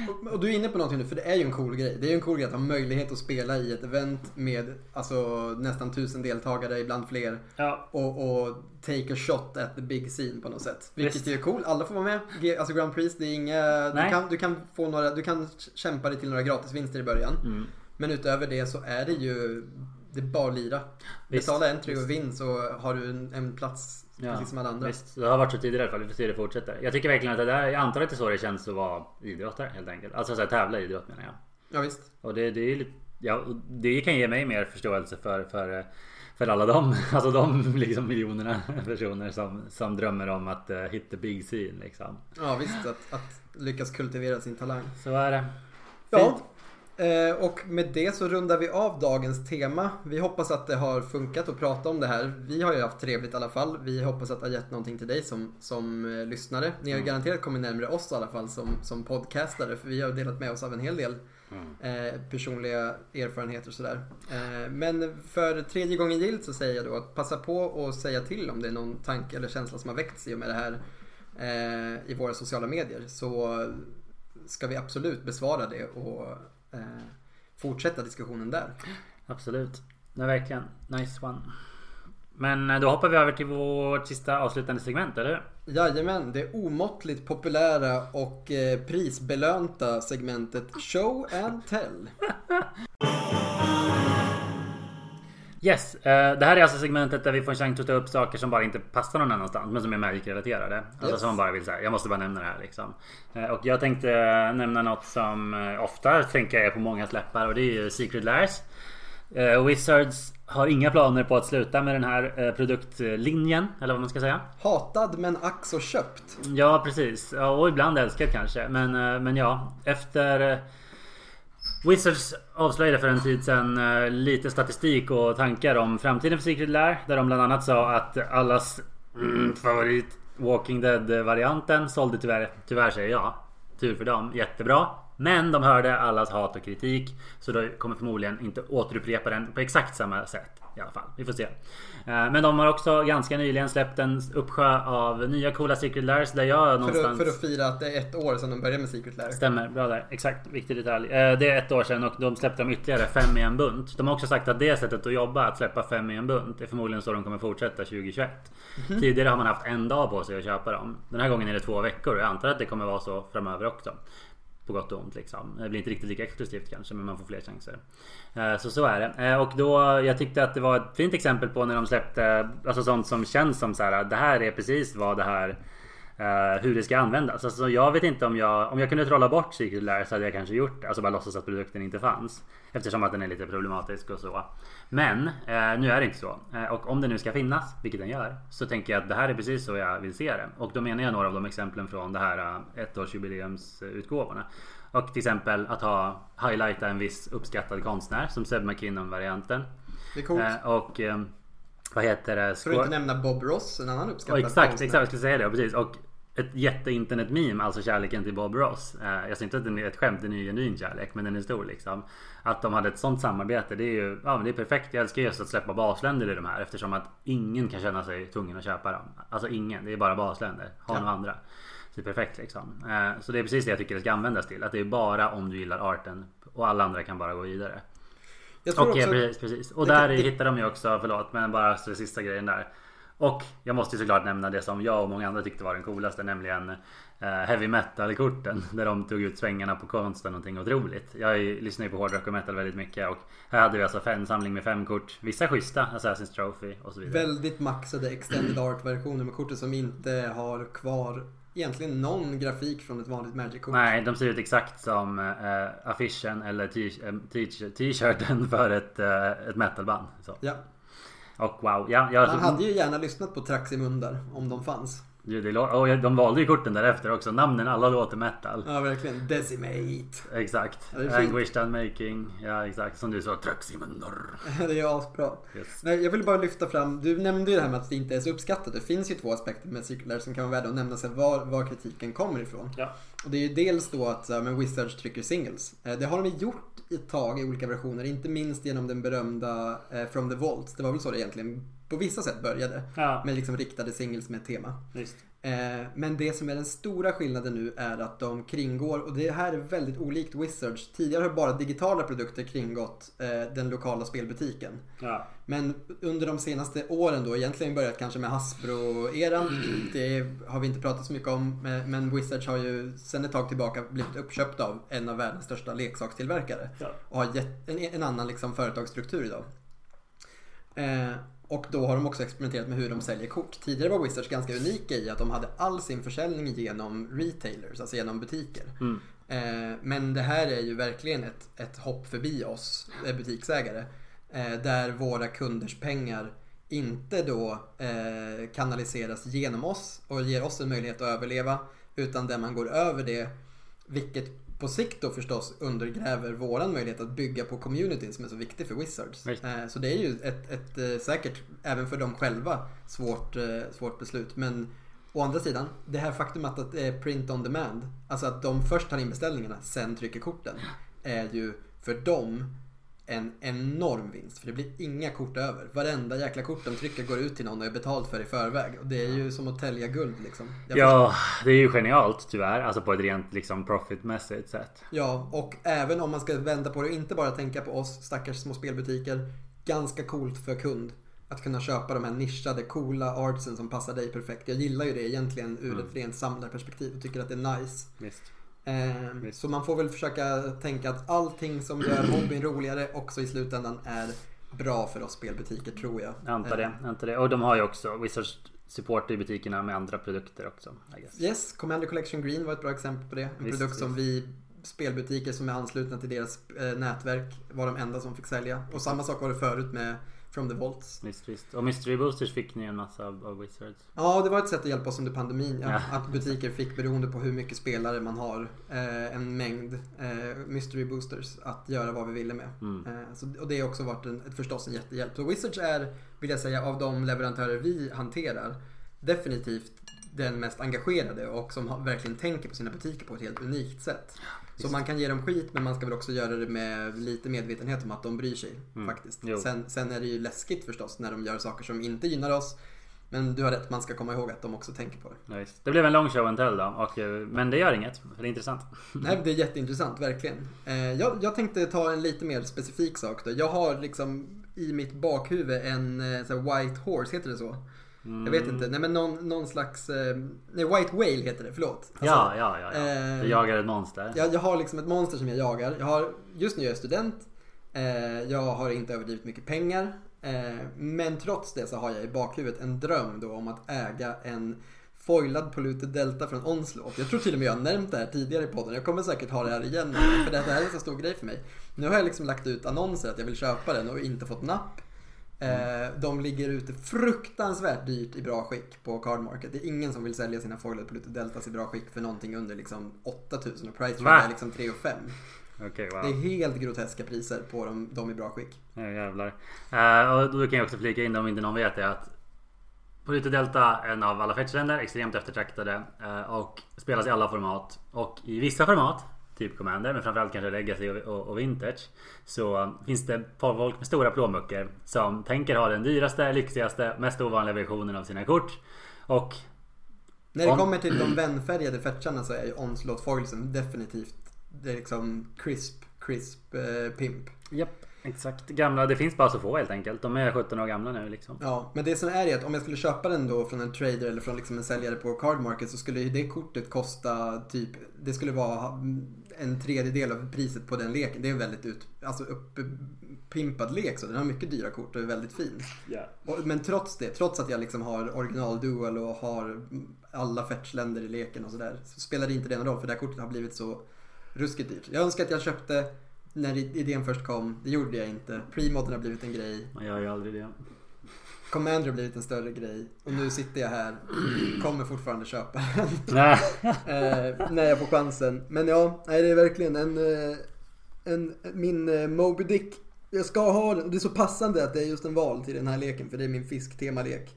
Och- Och du är inne på någonting nu, för det är ju en cool grej. Det är ju en cool grej att ha möjlighet att spela i ett event med alltså, nästan tusen deltagare, ibland fler. ja. Och, och take a shot at the big scene på något sätt. Vilket Visst. är cool. Alla får vara med. Alltså Grand Prix, det är inga... Du kan, du kan få några, du kan kämpa dig till några gratisvinster i början. Mm. Men utöver det så är det ju, det är bara att lira. Visst. Betala entry och vinn så har du en, en plats Ja, precis som alla andra. Visst, det har varit så tidigare i alla fall. Vi får se hur det fortsätter. Jag tycker verkligen att det där, jag antar att det är så det känns att vara idrottare helt enkelt. Alltså så här, tävla i idrott menar jag. Ja visst. Och det, det är lite, ja, det kan ge mig mer förståelse för, för, för alla dem, alltså de liksom miljonerna personer som, som drömmer om att uh, hit the big scene liksom. Ja visst, att, att lyckas kultivera sin talang. Så är det. Ja. Eh, och med det så rundar vi av dagens tema. Vi hoppas att det har funkat att prata om det här. Vi har ju haft trevligt i alla fall. Vi hoppas att det har gett någonting till dig som, som eh, lyssnare. Ni har garanterat kommit närmare oss i alla fall som, som podcastare. För vi har delat med oss av en hel del eh, personliga erfarenheter och sådär. Eh, men för tredje gången gillt så säger jag då att passa på och säga till om det är någon tanke eller känsla som har väckts i och med det här eh, i våra sociala medier. Så ska vi absolut besvara det och eh, fortsätta diskussionen där. Absolut. Nej, verkligen. Nice one. Men eh, då hoppar vi över till vårt sista avslutande segment, eller hur? Jajamän, det omåttligt populära och eh, prisbelönta segmentet Show and Tell. Yes, eh, det här är alltså segmentet där vi får en chans att ta upp saker som bara inte passar någon annanstans men som är Magic-relaterade. Alltså Yes. som man bara vill säga, jag måste bara nämna det här liksom. Eh, Och jag tänkte eh, nämna något som ofta tänker jag är på många läppar och det är ju Secret Lairs. Eh, Wizards har inga planer på att sluta med den här produktlinjen, eller vad man ska säga. Hatad men ack så köpt. Ja precis, och ibland älskad kanske. Men, men ja, efter Wizards avslöjade för en tid sedan eh, lite statistik och tankar om framtiden för Secret Lair. Där de bland annat sa att allas mm, favorit Walking Dead-varianten sålde tyvärr, tyvärr säger jag, tur för dem, jättebra. Men de hörde allas hat och kritik så de kommer förmodligen inte återupprepa den på exakt samma sätt. I alla fall, vi får se. Eh, Men de har också ganska nyligen släppt en uppsjö av nya coola Secret Lairs där jag För någonstans... att, för att fira att det är ett år sedan de började med Secret Lair. Stämmer, bra där. Exakt, viktig detalj. Eh, Det är ett år sedan och de släppte de ytterligare fem i en bunt. De har också sagt att det sättet att jobba, att släppa fem i en bunt, är förmodligen så de kommer fortsätta 2021. Tidigare har man haft en dag på sig att köpa dem. Den här gången är det två veckor och jag antar att det kommer vara så framöver också. På gott och ont liksom. Det blir inte riktigt lika exklusivt kanske men man får fler chanser. Eh, så så är det. Eh, och då, jag tyckte att det var ett fint exempel på när de släppte Alltså sånt som känns som så här. Det här är precis vad det här eh, hur det ska användas. Alltså jag vet inte om jag, om jag kunde trolla bort Secret Lair så hade jag kanske gjort det. Alltså bara låtsas att produkten inte fanns. Eftersom att den är lite problematisk och så. Men eh, nu är det inte så. Eh, och om den nu ska finnas, vilket den gör, så tänker jag att det här är precis så jag vill se det. Och då menar jag några av de exemplen från det här ettårsjubileumsutgåvorna. Och till exempel att ha highlighta en viss uppskattad konstnär som Seb McKinnon-varianten. Det är coolt. Och vad heter det? För att inte nämna Bob Ross, en annan uppskattad exakt, konstnär. exakt, jag skulle säga det. Precis. Och ett jätte-internet-meme, alltså kärleken till Bob Ross. Eh, Jag säger inte att det är ett skämt, det är en genuin kärlek, men den är stor liksom. Att de hade ett sånt samarbete, det är ju ja, men det är perfekt. Jag älskar just att släppa basländer i de här eftersom att ingen kan känna sig tvungen att köpa dem. Alltså ingen, det är bara basländer. Ha Ja. några andra. Så det är perfekt liksom. Eh, Så det är precis det jag tycker det ska användas till. Att det är bara om du gillar arten och alla andra kan bara gå vidare. Jag tror Och också... precis, precis. Och det- där det- hittar de ju också, förlåt men bara så sista grejen där. Och jag måste ju såklart nämna det som jag och många andra tyckte var den coolaste nämligen eh, heavy metal-korten. Där de tog ut svängarna på konsten någonting otroligt. Jag lyssnar ju på hårdrock och metal väldigt mycket och här hade vi alltså en samling med fem kort. Vissa schyssta, Assassin's Trophy och så vidare. Väldigt maxade extended art-versioner med kortet som inte har kvar egentligen någon grafik från ett vanligt Magic-kort. Nej, de ser ut exakt som eh, affischen eller eh, t-shirten för ett, eh, ett metalband. Så. Ja. Och wow, ja, jag, Man hade ju gärna lyssnat på Traximundar om de fanns. Det, och de valde ju korten därefter också. Namnen alla låter metal. Ja, verkligen. Decimate. Exakt. Ja. Anguished Unmaking. Ja exakt. Som du sa. Traximundar. det är asbra. Yes. Nej, jag vill bara lyfta fram, du nämnde ju det här med att det inte är så uppskattat. Det finns ju två aspekter med Lair som kan vara värda att nämna sig var, var kritiken kommer ifrån. Ja. Och det är ju dels då att men Wizards trycker singles. Eh, Det har de gjort i ett tag i olika versioner, inte minst genom den berömda eh, From the Vault. Det var väl så det egentligen på vissa sätt började. Ja. Med liksom riktade singles med tema. Visst. Eh, men det som är den stora skillnaden nu är att de kringgår, och det här är väldigt olikt Wizards. Tidigare har bara digitala produkter kringgått eh, den lokala spelbutiken. Ja. Men under de senaste åren då, egentligen börjat kanske med Hasbro-eran. Det har vi inte pratat så mycket om. men- Wizards har ju sedan ett tag tillbaka blivit uppköpt av en av världens största leksakstillverkare. Ja. Och har gett en, en annan liksom företagsstruktur idag. Och då har de också experimenterat med hur de säljer kort. Tidigare var Wizards ganska unika i att de hade all sin försäljning genom retailers, alltså genom butiker. Mm. Eh, men det här är ju verkligen ett, ett hopp förbi oss eh, butiksägare. Eh, där våra kunders pengar inte då eh, kanaliseras genom oss och ger oss en möjlighet att överleva. Utan där man går över det, vilket på sikt då förstås undergräver våran möjlighet att bygga på communityn som är så viktig för Wizards. Eh, så det är ju ett, ett eh, säkert, även för dem själva, svårt, eh, svårt beslut. Men Å andra sidan, det här faktumet att det är print on demand, alltså att de först tar in beställningarna, sen trycker korten, är ju för dem en enorm vinst. För det blir inga kort över. Varenda jäkla kort de trycker går ut till någon och är betalt för i förväg. Och det är ju som att tälja guld liksom. Jag Ja, det är ju genialt tyvärr. Alltså på ett rent liksom profitmässigt sätt. Ja, och även om man ska vända på det och inte bara tänka på oss stackars små spelbutiker. Ganska coolt för kund att kunna köpa de här nischade, coola artsen som passar dig perfekt. Jag gillar ju det egentligen ur ett rent samlarperspektiv och tycker att det är nice. Visst. Eh, så man får väl försöka tänka att allting som gör hobbyn roligare också i slutändan är bra för oss spelbutiker tror jag. Jag antar det. jag Antar det. Och de har ju också Wizards supportar i butikerna med andra produkter också. Yes, Commander Collection Green var ett bra exempel på det. En Visst, produkt som visst. vi spelbutiker som är anslutna till deras eh, nätverk var de enda som fick sälja. Och samma sak var det förut med From the Vaults. Visst, visst. Och Mystery Boosters fick ni en massa av, av Wizards. Ja, det var ett sätt att hjälpa oss under pandemin. Ja. Ja. Att butiker fick, beroende på hur mycket spelare man har, eh, en mängd eh, mystery boosters att göra vad vi ville med. Mm. Eh, så, och det har också varit en, förstås en jättehjälp. Så Wizards är, vill jag säga, av de leverantörer vi hanterar, definitivt den mest engagerade och som verkligen tänker på sina butiker på ett helt unikt sätt. Så man kan ge dem skit men man ska väl också göra det med lite medvetenhet om att de bryr sig Mm. faktiskt. Sen, sen är det ju läskigt förstås när de gör saker som inte gynnar oss. Men du har rätt, man ska komma ihåg att de också tänker på det. Ja. Det blev en lång show and tell då. Och, eh, men det gör inget. Det är intressant. Nej, det är jätteintressant, verkligen. Eh, jag, jag tänkte ta en lite mer specifik sak då. Jag har liksom i mitt bakhuvud en eh, White Horse, heter det så? Jag vet inte. Nej men någon, någon slags... Eh, nej, White Whale heter det, förlåt. Alltså, ja, ja, ja. ja. eh, Du jagar ett monster. Jag, jag har liksom ett monster som jag jagar. Jag har, just nu är jag student. Eh, jag har inte överdrivet mycket pengar. Eh, men trots det så har jag i bakhuvudet en dröm då om att äga en foilad polluted delta från Onslaught. Jag tror till och med jag har nämnt det här tidigare i podden. Jag kommer säkert ha det här igen. För det här är en så stor grej för mig. Nu har jag liksom lagt ut annonser att jag vill köpa den och inte fått napp. Eh, De ligger ute fruktansvärt dyrt i bra skick på Card Market. Det är ingen som vill sälja sina foiled polluted deltas i bra skick för någonting under liksom 8000 och price är liksom 3 och 5. Okej, Det är wow. helt groteska priser på dem, de i bra skick. Ja, jävlar. Eh, och då kan jag också flika in om inte någon vet det att Polito Delta, en av alla fetchländer, extremt eftertraktade eh, och spelas i alla format. Och i vissa format, typ Commander, men framförallt kanske Legacy och, och, Vintage, så finns det folk med stora plånböcker som tänker ha den dyraste, lyxigaste, mest ovanliga versionen av sina kort. Och När det On- kommer till de vänfärgade fetcharna så är ju Onslaught foilsen definitivt det är liksom crisp, crisp eh, pimp. Japp, exakt. Gamla, det finns bara så få helt enkelt. De är 17 år gamla nu liksom. Ja, men det som är är att om jag skulle köpa den då från en trader eller från liksom en säljare på Card Market så skulle ju det kortet kosta typ, det skulle vara en tredjedel av priset på den leken. Det är en väldigt ut, alltså uppimpad lek så den har mycket dyra kort och är väldigt fin. Ja. Och, men trots det, trots att jag liksom har original dual och har alla fetchländer i leken och sådär så spelar det inte det någon roll för det här kortet har blivit så ruskigt dyrt. Jag önskar att jag köpte när idén först kom, det gjorde jag inte. Premodden har blivit en grej. Man gör ju aldrig det. Commander har blivit en större grej och nu sitter jag här kommer fortfarande köpa den eh, när jag får chansen. Men ja, nej, det är verkligen en, eh, en min eh, Moby Dick. Jag ska ha den. Det är så passande att det är just en val till den här leken för det är min fisktemalek.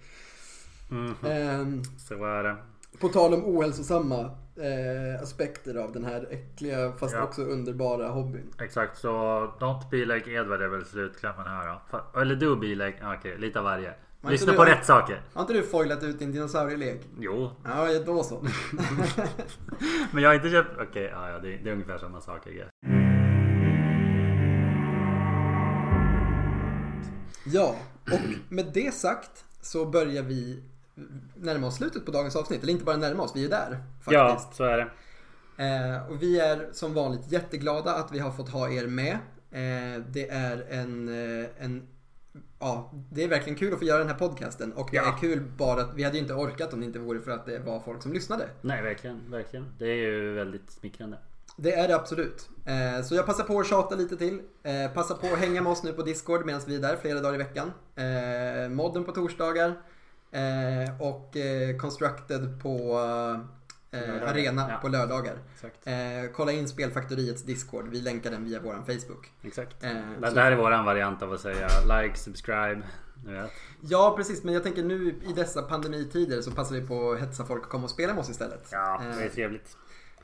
Mhm. Eh, Så är det. på tal om ohälsosamma eh, aspekter av den här äckliga fast Ja. också underbara hobbyn. Exakt, så don't be like Edward är väl slutklämmen här då. Eller do be like, okej, lite av varje. Har Lyssna inte på du- rätt saker. Har inte du foilat ut din dinosaurielek? Jo, Ja, då så. men jag har inte köpt... Okej, ja, ja, det, det är ungefär samma sak. I guess. Ja, och med det sagt så börjar vi närma oss slutet på dagens avsnitt. Eller inte bara närma oss, vi är där Ja, faktiskt. så är det. Eh, och vi är som vanligt jätteglada att vi har fått ha er med. Eh, det är en, eh, en Ja, det är verkligen kul att få göra den här podcasten och det Ja. är kul bara att vi hade ju inte orkat om det inte vore för att det var folk som lyssnade. Nej, verkligen. Verkligen. Det är ju väldigt smickrande. Det är det absolut. Eh, så jag passar på att tjata lite till. Eh, passa på att hänga med oss nu på Discord medan vi är där flera dagar i veckan. Eh, modden på torsdagar. Eh, och eh, Constructed på eh, Arena ja. på lördagar. Eh, kolla in Spelfaktoriets Discord. Vi länkar den via våran Facebook. Exakt. Eh, Det, så- här är våran variant av att säga like, subscribe. Ja, precis. Men jag tänker nu i dessa pandemitider så passar vi på att hetsa folk att komma och spela med oss istället. Ja, det är Eh, trevligt.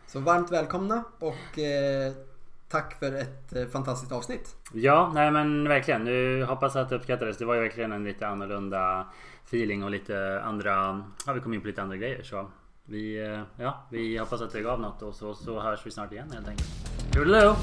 så varmt välkomna och tack för ett fantastiskt avsnitt. Ja, nej men verkligen. Nu hoppas att det uppskattades. Det var ju verkligen en lite annorlunda feeling och lite andra... Ja, vi kom in på lite andra grejer så. Vi, eh, ja, vi hoppas att det gav något och så, så hörs vi snart igen helt enkelt. Toodaloo!